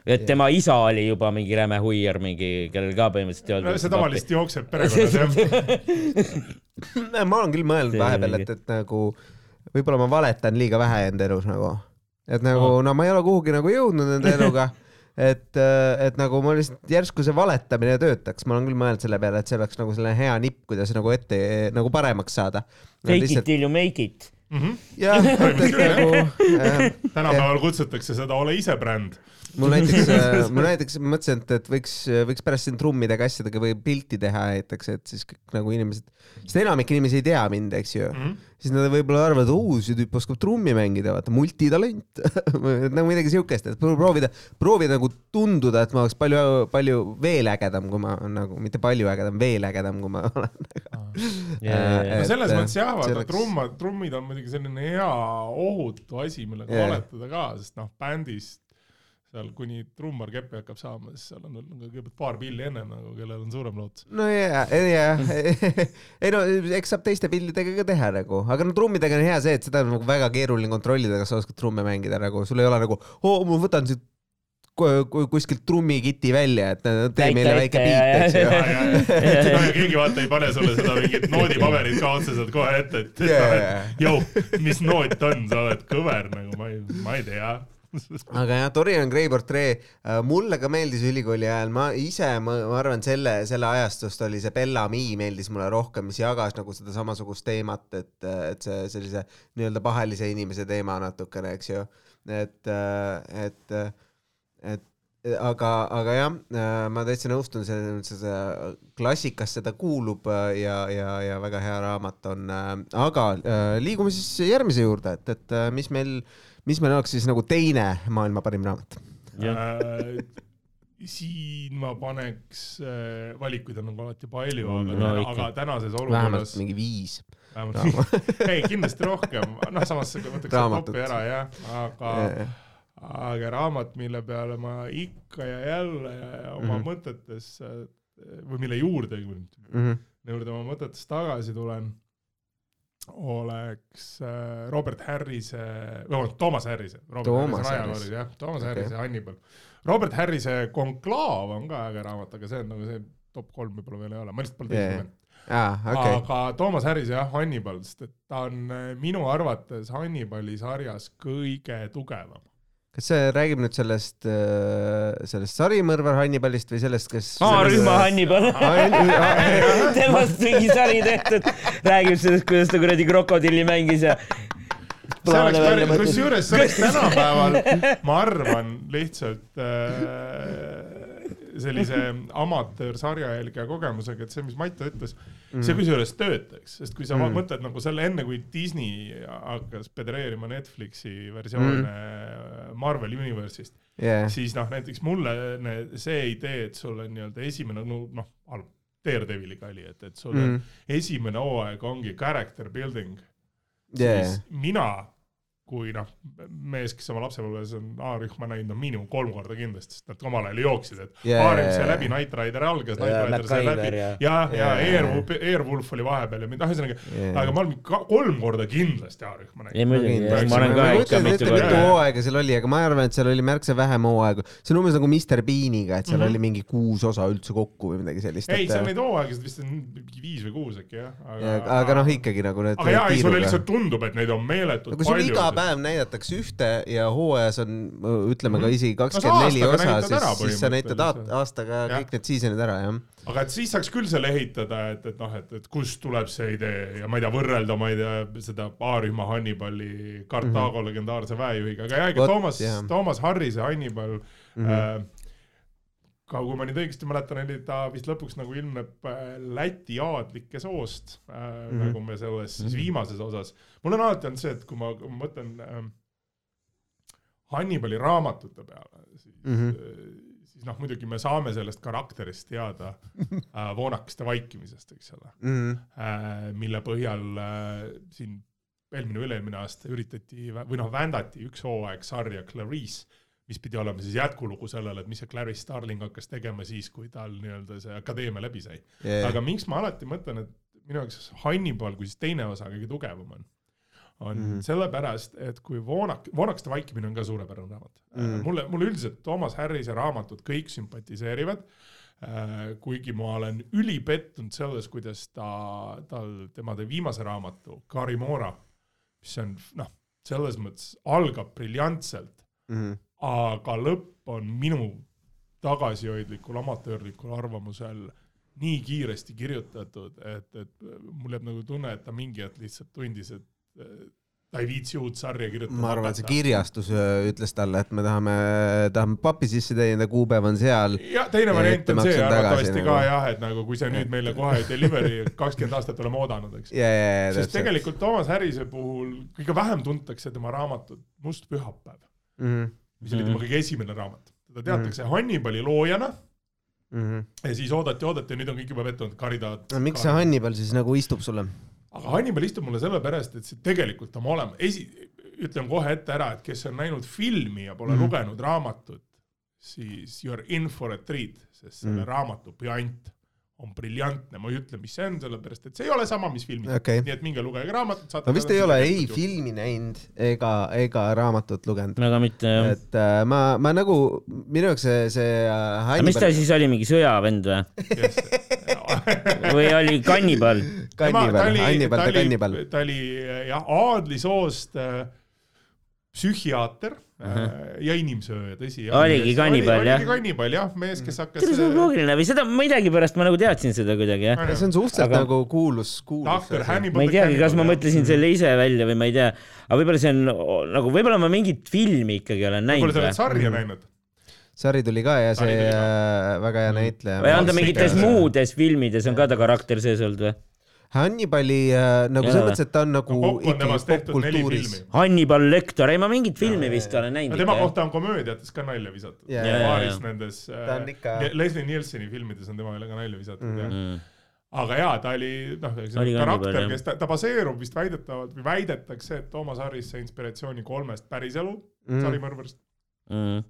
et tema isa oli juba mingi räme huiar, mingi, kellel ka põhimõtteliselt ei olnud. see tavaliselt jookseb perekonnas jah [LAUGHS] ma olen küll mõelnud vahepeal, et, et nagu võib-olla ma valetan liiga vähe enda elus nagu et nagu no ma ei ole kuhugi nagu jõudnud enda eluga [LAUGHS] et, äh, et nagu ma lihtsalt järsku see valetamine töötaks, ma olen küll mõelnud selle peale, et see oleks nagu selline hea nipp, kuidas nagu ette nagu paremaks saada. Fake lihtsalt... it till you make it. -hmm. jah, [LAUGHS] nagu tänapäeval kutsutakse seda ole ise bränd mul näiteks, [LAUGHS] äh, mul näiteks mõtlesin, et, et võiks, võiks pärast siin trummidega asjadega või pilti teha näiteks, et siis kõik nagu inimesed, sest enamik inimesi ei tea mind, eks ju mm. -hmm. Siis nad võib-olla arvavad, oo, see tüüp oskab trummi mängida, vaata, multitalent. [LAUGHS] Nagu midagi siukest, et proovida, proovida nagu tunduda, et ma oleks palju, palju veel ägedam, kui ma nagu, mitte palju ägedam, veel ägedam, kui ma [LAUGHS] olen yeah.. [LAUGHS] no selles mõttes jah, vaata selleks... trumm, trummid on muidugi selline hea ohutu asi, millega yeah. valetada ka, sest noh, bändis seal kuni trummar keppi hakkab saama, siis seal on kõigepealt paar pilli enne nagu, kellel on suurem lootus. no ja, ja [LAUGHS] ei no eks saab teiste pillidega ka teha nagu, aga no trummidega on hea see, et seda on nagu väga keeruline kontrollida, kas sa oskad trumme mängida nagu, sul ei ole nagu, oo, ma võtan siit kuskilt trummikiti välja, et tee meile väike beat, eks [LAUGHS] ju. keegi vaata ei pane sulle seda mingit noodipaberit ka otseselt kohe ette, et [LAUGHS] jõu, mis noot on, sa oled kõver nagu, ma ei, ma ei tea aga jah, Dorian Gray portree, äh, mulle ka meeldis ülikooli ajal, ma ise, ma arvan, selle, selle ajastust oli see Bellamy meeldis mulle rohkem, mis jagas nagu seda samasugust teemat, et, et see sellise nii-öelda pahelise inimese teema natukene, eks ju. et, et, et aga, aga jah, ma täitsa nõustun selles mõttes, et klassikasse ta kuulub ja, ja, ja väga hea raamat on. aga liigume siis järgmise juurde, et, et mis meil mis meil oleks siis nagu teine maailma parim raamat? Äh, siin ma paneks äh,, valikuid on nagu alati palju, aga no,, aga tänases olukorras. vähemalt mingi viis. ei, kindlasti rohkem, noh, samas võtaks topi ära jah, aga yeah aga raamat, mille peale ma ikka ja jälle oma mm -hmm. mõtetes või mille juurde mm, -hmm. juurde oma mõtetes tagasi tulen oleks äh, Robert Harrise, vabandust, Toomas Harrise. Toomas Harrise, jah, Toomas okay. Harrise Hannibal. Robert Harrise Konklaav on ka äge raamat, aga see on nagu see top kolm võib-olla veel ei ole, ma lihtsalt pole teist lugenud. Ah, okay. aga Toomas Harris jah, Hannibal, sest et ta on äh, minu arvates Hannibali sarjas kõige tugevam. Kas see räägib nüüd sellest, sellest sarimõrvar Hannibalist või sellest, kes? A-rühma Hannibal. temast mingi sari tehtud, räägib sellest, kuidas ta kuradi krokodilli mängis ja kusjuures see oleks tänapäeval, ma arvan, lihtsalt äh, sellise [LAUGHS] amatöörsarja jälgija kogemusega, et see, mis Mait ütles mm., see kusjuures töötaks, sest kui sa mm. mõtled nagu selle enne, kui Disney hakkas pedereerima Netflixi versioone mm. Marvel Universe'ist yeah., siis noh, näiteks mulle need, see idee, et sul on nii-öelda esimene no noh, Daredeviliga oli, et, et sul mm. Esimene hooaeg ongi character building yeah. siis mina kui noh, mees, kes oma lapsepõlves on A-rühma näinud, no miinimum kolm korda kindlasti, sest nad omal ajal jooksid, et Jaa, A-rühm sai läbi, Knight Rider algas, Ja Knight Rider sai MacGyver läbi ja- ja, ja Airwolf, Airwolf oli vahepeal ja mida, ühesõnaga Jaa. aga ma olen kolm korda kindlasti A-rühma ei näinud. muidugi, kindlasti. ma olen ka ikka mitu korda mitu. hooaega seal oli, aga ma arvan, et seal oli märksa vähem hooaegu. see on umbes nagu Mr Beaniga, et seal mm. -hmm. oli mingi kuus osa üldse kokku või midagi sellist. ei, seal neid hooaegasid vist on mingi viis või kuus äkki jah, aga, aga noh, ikkagi nagu need. aga jaa, ei sulle lihtsalt tundub, et neid on meeletult palju. Päev näidatakse ühte ja hooajas on, ütleme ka Mhm. isegi kakskümmend neli osa, siis, siis sa näitad aastaga Jah. kõik need season'id ära, jah. aga et siis saaks küll selle ehitada, et, et noh, et, et kust tuleb see idee ja ma ei tea, võrrelda, ma ei tea, seda A-rühma Hannibali Cartago mm -hmm. legendaarse väejuhiga, aga jah, Vot, Toomas Toomas Harrise Hannibal mm. -hmm. Äh, ka kui ma nüüd õigesti mäletan, oli ta vist lõpuks nagu ilmneb äh, Läti aadlike soost äh, mm, Mhm. -hmm. nagu me selles siis viimases osas. mul on alati olnud see, et kui ma, kui ma mõtlen äh, Hannibali raamatute peale, siis mm, Mhm. -hmm. siis noh, muidugi me saame sellest karakterist teada [LAUGHS] äh, voonakeste vaikimisest, eks ole Mhm. äh,, mille põhjal äh, siin eelmine üle-eelmine aasta üritati või noh, vändati üks hooaeg sarja Clarice, mis pidi olema siis jätkulugu sellele, et mis see Clarice Starling hakkas tegema siis, kui tal nii-öelda see akadeemia läbi sai. aga miks ma alati mõtlen, et minu jaoks Hannibal kui siis teine osa kõige tugevam on, on mm. -hmm. sellepärast, et kui Voonak, Voonakeste vaikimine on ka suurepärane raamat mm. -hmm. mulle, mulle üldiselt Toomas Harrise raamatud kõik sümpatiseerivad. kuigi ma olen ülipettunud selles, kuidas ta, tal, tema viimase raamatu, Karimora, mis on noh, selles mõttes algab briljantselt, Mhm. Aga lõpp on minu tagasihoidlikul amatöörlikul arvamusel nii kiiresti kirjutatud, et, et mul jääb nagu tunne, et ta mingi hetk lihtsalt tundis, et ta ei viitsi uut sarja kirjutada. ma arvan, et see kirjastus öö, ütles talle, et me tahame, tahame papi sisse teenida, kuupäev on seal. ja teine variant on see arvatavasti nagu. ka jah, et nagu kui see nüüd meile kohe delivery kakskümmend aastat oleme oodanud, eks. ja, ja, ja sest tegelikult Toomas Harrise puhul kõige vähem tuntakse tema raamatut Must pühapäev, Mhm. Mis oli tema kõige esimene raamat. teda teatakse Hannibali loojana ja siis oodati, oodati ja nüüd on kõik juba pettunud, Kari tahab. no miks see Hannibal siis nagu istub sulle? aga Hannibal istub mulle sellepärast, et see tegelikult oma olema, esi, ütlen kohe ette ära, et kes on näinud filmi ja pole mm Mhm. -hmm. lugenud raamatut, siis you are in for a treat, sest selle mm Mhm. -hmm. raamatu puänt on briljantne, ma ei ütle, mis see on, sellepärast et see ei ole sama, mis filmis Okei. nii et minge lugege raamatut, ma vist ei ole ei. filmi näinud ega, ega raamatut lugenud. aga mitte jah. et äh, ma, ma nagu, minu jaoks see, see äh, mis ta Hannibal, siis oli, mingi sõjavend või? [LAUGHS] või oli kannibal? kannibal, Hannibal the kannibal. ta oli jah, aadlisoost äh, psühhiaater. Ja inimsööja, tõsi. Oligi kannibal, jah? oligi kannibal jah, mees, kes hakkas see on loogiline või seda millegipärast ma nagu teadsin seda kuidagi jah. see on suhteliselt Aga- nagu kuulus, kuulus. Doctor Hannibal. ma ei teagi, kas ma mõtlesin selle ise välja või ma ei tea, aga võib-olla see on nagu, võib-olla ma mingit filmi ikkagi olen võib-olla näinud sa oled sarja näinud? sari tuli ka ja see äh, väga hea näitleja. või on ta mingites muudes filmides on ka ta karakter sees olnud või? Hannibali äh, nagu selles mõttes, et ta on nagu no ikkagi popkultuuris. Hannibal Lecter, ei ma mingit filmi vist olen no näinud tema ikka jah. kohta on komöödiates ka nalja visatud. Paaris nendes Ta on ikka- äh, Leslie Nielseni filmides on tema üle ka nalja visatud Mhm. jah. Mm. aga jaa, ta oli noh, Oli karakter kannibal,, jah. kes ta, ta baseerub vist väidetavalt või väidetakse, et Toomas Harris sai inspiratsiooni kolmest päriselu mm. Mhm. sarimõrvarist. Mm.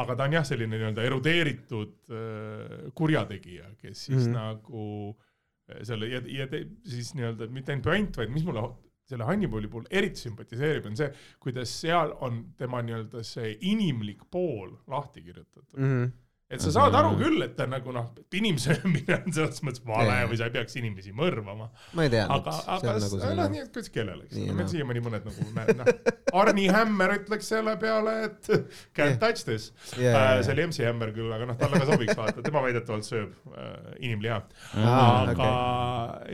aga ta on jah, selline nii-öelda erudeeritud äh, kurjategija, kes siis mm. Mhm. nagu äh, selle ja, ja te, siis nii-öelda mitte ainult puänt, vaid mis mulle selle Hannibali puhul eriti sümpatiseerib, on see, kuidas seal on tema nii-öelda see inimlik pool lahti kirjutatud mm.. Mhm. Et sa saad aru küll, et ta nagu noh, inimsöömine on selles mõttes vale Jaa. või sa ei peaks inimesi mõrvama. ma ei tea. aga, aga nagu noh, nii et kuidas kellele, eks ole, meil noh. siiamaani mõned nagu noh, Arni Hämmer ütleks selle peale, et [LAUGHS] can't touch this. Jaa. see oli MC Hämmer küll, aga noh, talle ka sobiks vaata, tema väidetavalt sööb äh, inimliha. Aa, aga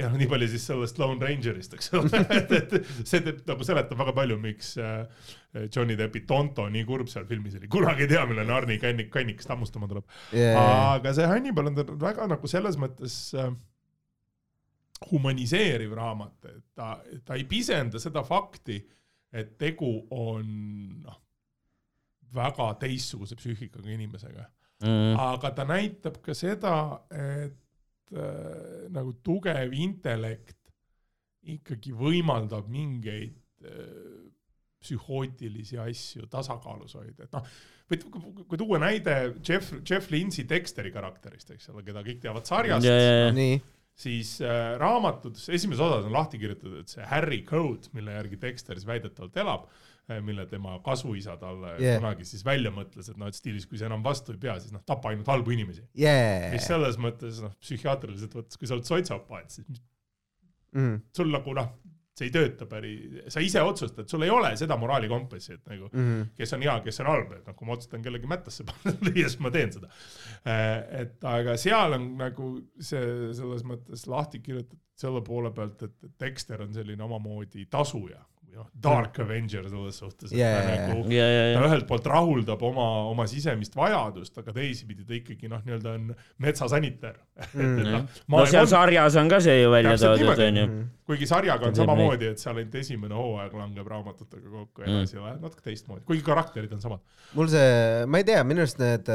jah, nii palju siis sellest Lone Rangerist, eks ole, [LAUGHS] et, et see teeb nagu seletab väga palju, miks äh, Johnny Deppi Tonto nii kurb seal filmis oli, kunagi ei tea, millal Arni kannik, kannikest hammustama tuleb. aga see Hannibal on väga nagu selles mõttes äh, humaniseeriv raamat, et ta, ta ei pisenda seda fakti, et tegu on noh, väga teistsuguse psüühikaga inimesega. Mm. aga ta näitab ka seda, et äh, nagu tugev intellekt ikkagi võimaldab mingeid äh, psühhootilisi asju tasakaalus hoida, et noh, või kui- kui tuua näide Jeff, Jeff Lindsay Dexteri karakterist, eks ole, keda kõik teavad sarjast ja, ja, ja. nii, siis äh, raamatutes esimeses osas on lahti kirjutatud, et see Harry Code, mille järgi Dexter siis väidetavalt elab, mille tema kasuisa talle Yeah. yeah. kunagi siis välja mõtles, et noh, et stiilis, kui sa enam vastu ei pea, siis noh, tapa ainult halbu inimesi. jee mis. selles mõttes noh, psühhiaatriliselt võttes, kui sa oled sotsiopaat, siis Mhm, sul nagu noh, see ei tööta päris, sa ise otsustad, sul ei ole seda moraalikompassi, et nagu mhm. kes on hea, kes on halb, et noh, kui ma otsustan kellegi mättasse panna lüüa, [LAUGHS] siis ma teen seda. et aga seal on nagu see selles mõttes lahti kirjutatud selle poole pealt, et Dexter on selline omamoodi tasuja noh, Dark Avenger selles suhtes, et Yeah. ta nagu ja, ja, ta ja. ühelt poolt rahuldab oma, oma sisemist vajadust, aga teisipidi ta ikkagi noh, nii-öelda on metsasanitär [LAUGHS] Mm. no seal sarjas on ka see ju välja toodud, onju. kuigi sarjaga on Ta samamoodi, et seal ainult esimene hooaeg langeb raamatutega kokku ja Mm. edasi läheb natuke teistmoodi, kuigi karakterid on samad. mul see, ma ei tea, minu arust need,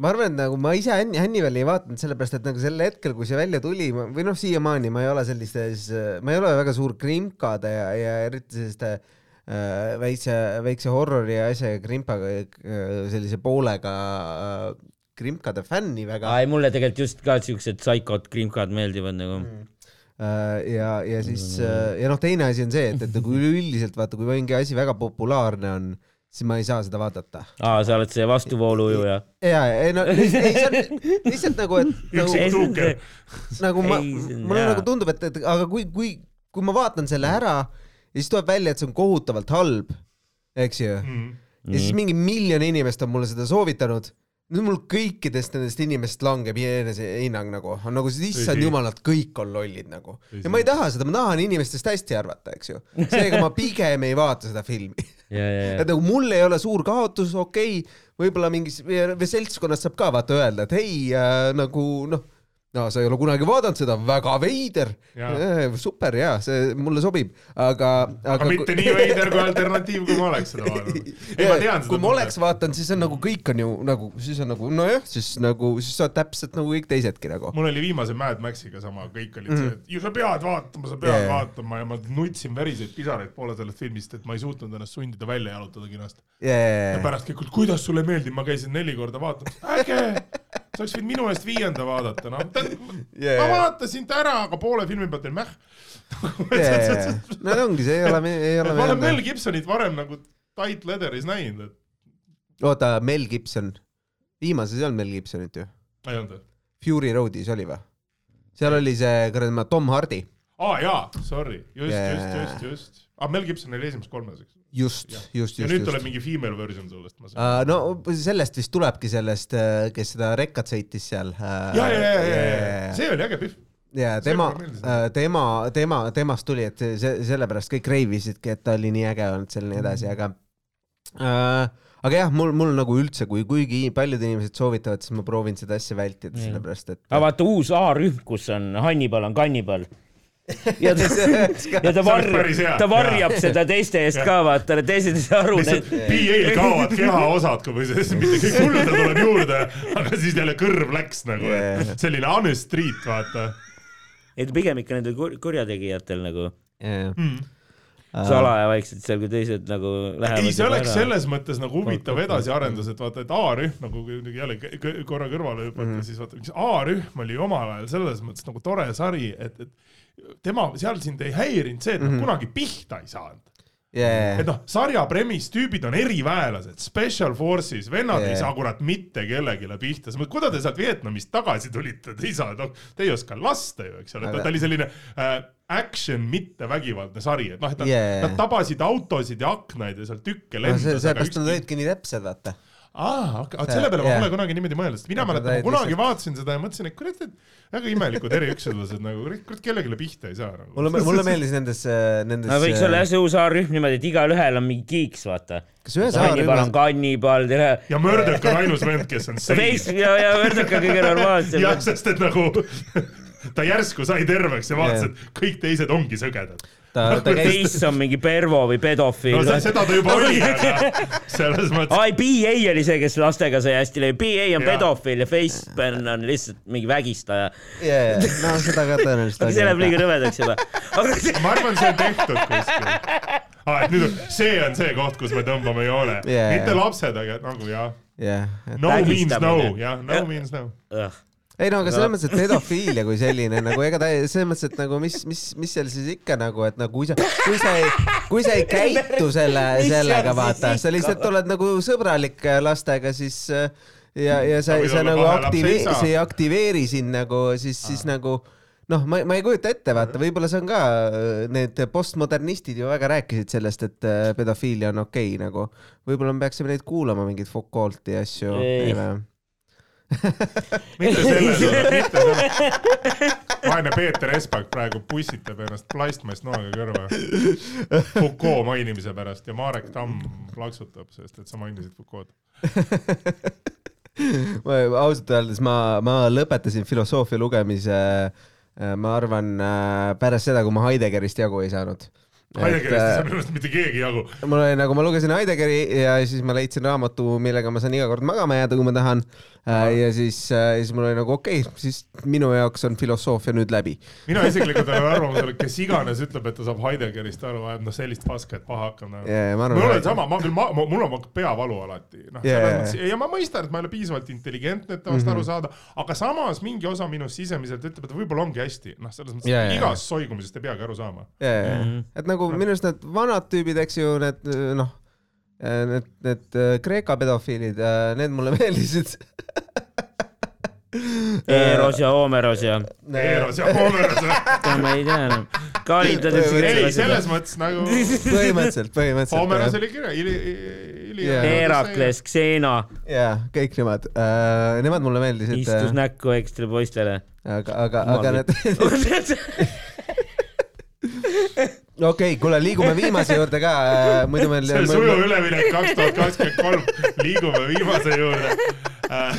ma arvan, et nagu ma ise Hanni, Hannivali ei vaadanud sellepärast, et nagu sel hetkel, kui see välja tuli ma- või noh, siiamaani ma ei ole sellistes, ma ei ole väga suur krimkade ja, ja eriti selliste äh, väikse, väikse horrori ja asja ja krimpaga äh, sellise poolega äh, krimkade fänni väga. ei, mulle tegelikult just ka siuksed psychod, krimkad meeldivad nagu. Äh, ja, ja siis äh, ja noh, teine asi on see, et, et nagu üleüldiselt vaata, kui mingi asi väga populaarne on, siis ma ei saa seda vaadata. aa, sa oled see vastuvooluujuja. ja, ei no ei, see on lihtsalt nagu, et [LAUGHS] nagu, nagu ma, mulle nagu tundub, et, et aga kui, kui, kui ma vaatan selle ära ja siis tuleb välja, et see on kohutavalt halb, eks ju, Mm. ja siis mingi miljon inimest on mulle seda soovitanud nüüd mul kõikidest nendest inimestest langeb enesehinnang nagu, on nagu issand jumal, nad kõik on lollid nagu. Ja ma ei taha seda, ma tahan inimestest hästi arvata, eks ju. seega ma pigem ei vaata seda filmi. [LAUGHS] ja, ja, ja et nagu mul ei ole suur kaotus, okei okay,, võib-olla mingis või seltskonnas saab ka vaata öelda, et hei äh, nagu noh, no sa ei ole kunagi vaadanud seda, väga veider. Super ja see mulle sobib, aga, aga mitte nii veider kui alternatiiv, kui ma oleks seda vaadanud. ei, ma [LAUGHS] tean seda. kui ma oleks vaadanud, siis on nagu kõik on ju nagu, siis on nagu nojah, siis nagu, siis sa oled täpselt nagu kõik teisedki nagu. mul oli viimase Mad Maxiga sama, kõik olid see, et ju sa pead vaatama, sa pead yeah. vaatama ja ma nutsin veriseid pisaraid poole sellest filmist, et ma ei suutnud ennast sundida välja jalutada kinast. ja Yeah. pärast kõik, kuidas sulle meeldib, ma käisin neli korda vaatamas, äge, [LAUGHS] sa oleks võinud minu eest viienda vaadata, noh, Jaa. ma vaatasin ta ära, aga poole filmi pealt olin mäh. Yeah. no ongi, see ei ole, ei ole ma olen Mel Gibsonit varem nagu Tight Leatheris näinud, et oota, Mel Gibson, viimases ei olnud Mel Gibsonit ju, ei olnud või? Fury Roadis oli või? seal oli see kuradi Tom Hardy, aa jaa, sorry, just yeah., just, just, just. aa, Mel Gibson oli esimeses kolmes, eks. just, Jah. just, ja just, nüüd just tuleb. mingi female version sellest, ma saan. Uh, no sellest vist tulebki sellest, kes seda rekkat sõitis seal uh,. ja, ja, ja, ja, ja, see oli äge pihv. ja tema meeldis., tema, tema, temast tuli, et see, sellepärast kõik reivisidki, et ta oli nii äge olnud seal ja nii edasi, aga uh, aga jah, mul, mul nagu üldse, kui, kuigi paljud inimesed soovitavad, siis ma proovin seda asja vältida, sellepärast et aga vaata uus A-rühm, kus on Hannibal on kannibal. [LAUGHS] ja ta, ja ta varjab, ta varjab seda teiste eest ka, vaata, teised ei saa aru. PA-l [LAUGHS] kaovad kehaosad, kui või see, mitte kõik kulda tuleb juurde, aga siis jälle kõrv läks nagu Yeah., selline honest street, vaata et pigem ikka nendel kur- kurjategijatel nagu yeah. mm.. salaja vaikselt seal, kui teised nagu lähevad. ei, see oleks selles mõttes nagu huvitav edasiarendus, et vaata, et A-rühm nagu kui jälle korra kõrvale hüpata mm., siis vaata, miks A-rühm oli omal ajal selles mõttes nagu tore sari, et, et tema, seal sind ei häirinud see, et nad Mhm. kunagi pihta ei saanud. yeah.. et noh, sarja premise tüübid on eriväelased, special forces, vennad Yeah. ei saa kurat mitte kellelegi pihta, sa mõtled, kuidas te sealt Vietnamist tagasi tulite, te ei saa, noh, te ei oska lasta ju, eks ole, ta oli selline äh, action, mitte vägivaldne sari, et noh, et nad Yeah. nad tabasid autosid ja aknaid ja seal tükke no see, lendas. seepärast nad olidki nii täpsed, vaata. aa, aga See- selle peale ma jah. pole kunagi niimoodi mõelnud, sest mina Aga mäletan, ta ma kunagi lihtsalt- vaatasin seda ja mõtlesin, et kurat, et väga imelikud eriüksuslased nagu, kurat kellelegi pihta ei saa nagu.. mulle, mulle [LAUGHS] meeldis nendes, nendes. no võiks olla jah see uus A-rühm niimoodi, et igalühel on mingi kiiks, vaata. kas ühes kannibal on kannibal, tere. ja Murdoch on ainus vend, kes on Face seis. ja, ja Murdoch on kõige normaalsem jah,. sest et nagu [LAUGHS] ta järsku sai terveks ja vaatas, et kõik teised ongi sõgedad. ta, ta käis, Face on mingi pervo või pedofiil no see- seda ta juba oli, [LAUGHS] aga selles mõttes. ai, BA oli see, kes lastega sai hästi läbi, BA on Jaa. pedofiil ja Facepan on lihtsalt mingi vägistaja. no seda ka tõenäoliselt see läheb liiga rõvedaks juba. ma arvan, see on tehtud kuskil ah,. et nüüd see on see koht, kus me tõmbame joone yeah,, mitte jaa. lapsed, aga nagu jah, jah, no means no jah, no means no. Ei no aga selles mõttes, et pedofiilia kui selline nagu ega ta selles mõttes, et nagu mis, mis, mis seal siis ikka nagu, et nagu kui sa, kui sa ei, kui sa ei [LAUGHS] käitu selle, sellega vaata, sa lihtsalt oled nagu sõbralik äh, lastega, siis äh, ja, ja sa Sa, nagu kahe lapse aktive- isa., see ei aktiveeri sind nagu siis, siis nagu noh, ma, ma ei kujuta ette, vaata, võib-olla see on ka, need postmodernistid ju väga rääkisid sellest, et äh, pedofiilia on okei okay, nagu. võib-olla me peaksime neid kuulama, mingeid Foucault'i asju. Ei. [LAUGHS] mitte selles osas, mitte selles. vaene Peeter Espak praegu pussitab ennast plastmass noaga kõrva Foucault mainimise pärast ja Marek Tamm plaksutab, sest et sa mainisid Foucault'd. ma ausalt öeldes ma, ma lõpetasin filosoofia lugemise, ma arvan, pärast seda, kui ma Heideggerist jagu ei saanud. Heideggerist ei saa minu arust mitte keegi jagu. mul oli nagu, ma lugesin Heideggeri ja siis ma leidsin raamatu, millega ma saan iga kord magama jääda, kui ma tahan. ja siis, siis mul oli nagu okei okay,, siis minu jaoks on filosoofia nüüd läbi. mina [LAUGHS] isiklikult olen arvamusel, et kes iganes ütleb, et ta saab Heideggerist aru, ajab noh sellist paska, et paha hakkab nagu. Ja, ma arvan, mul on et- sama, ma küll, ma, mul on peavalu alati, noh Ja, selles ja, ja ma mõistan, et ma ei ole piisavalt intelligentne, et temast aru saada, aga samas mingi osa minust sisemiselt ütleb, et võib-olla ongi hästi, noh, selles mõttes Ja, yeah, ja, igast soigumisest ei peagi aru saama. et nagu minu arust need vanad tüübid, eks ju, need noh, need, need äh, Kreeka pedofiilid, need mulle [LAUGHS] meeldisid. Eros ja Homeros ja, Eros ja Homeros. [LAUGHS] ma ei tea enam. Kalidad ütlesid ei, seda selles mõttes nagu põhimõtteliselt, põhimõtteliselt. Homeros oli kirja, Ili. Herakles, Xena jaa, kõik nemad uh,, nemad mulle meeldisid. istus näkku ekstra poistele. aga, aga, aga need, [LAUGHS] okei okay,, kuule, liigume viimase juurde ka uh,, muidu meil. see sujuv üleminek kaks tuhat kakskümmend kolm, liigume viimase juurde uh,.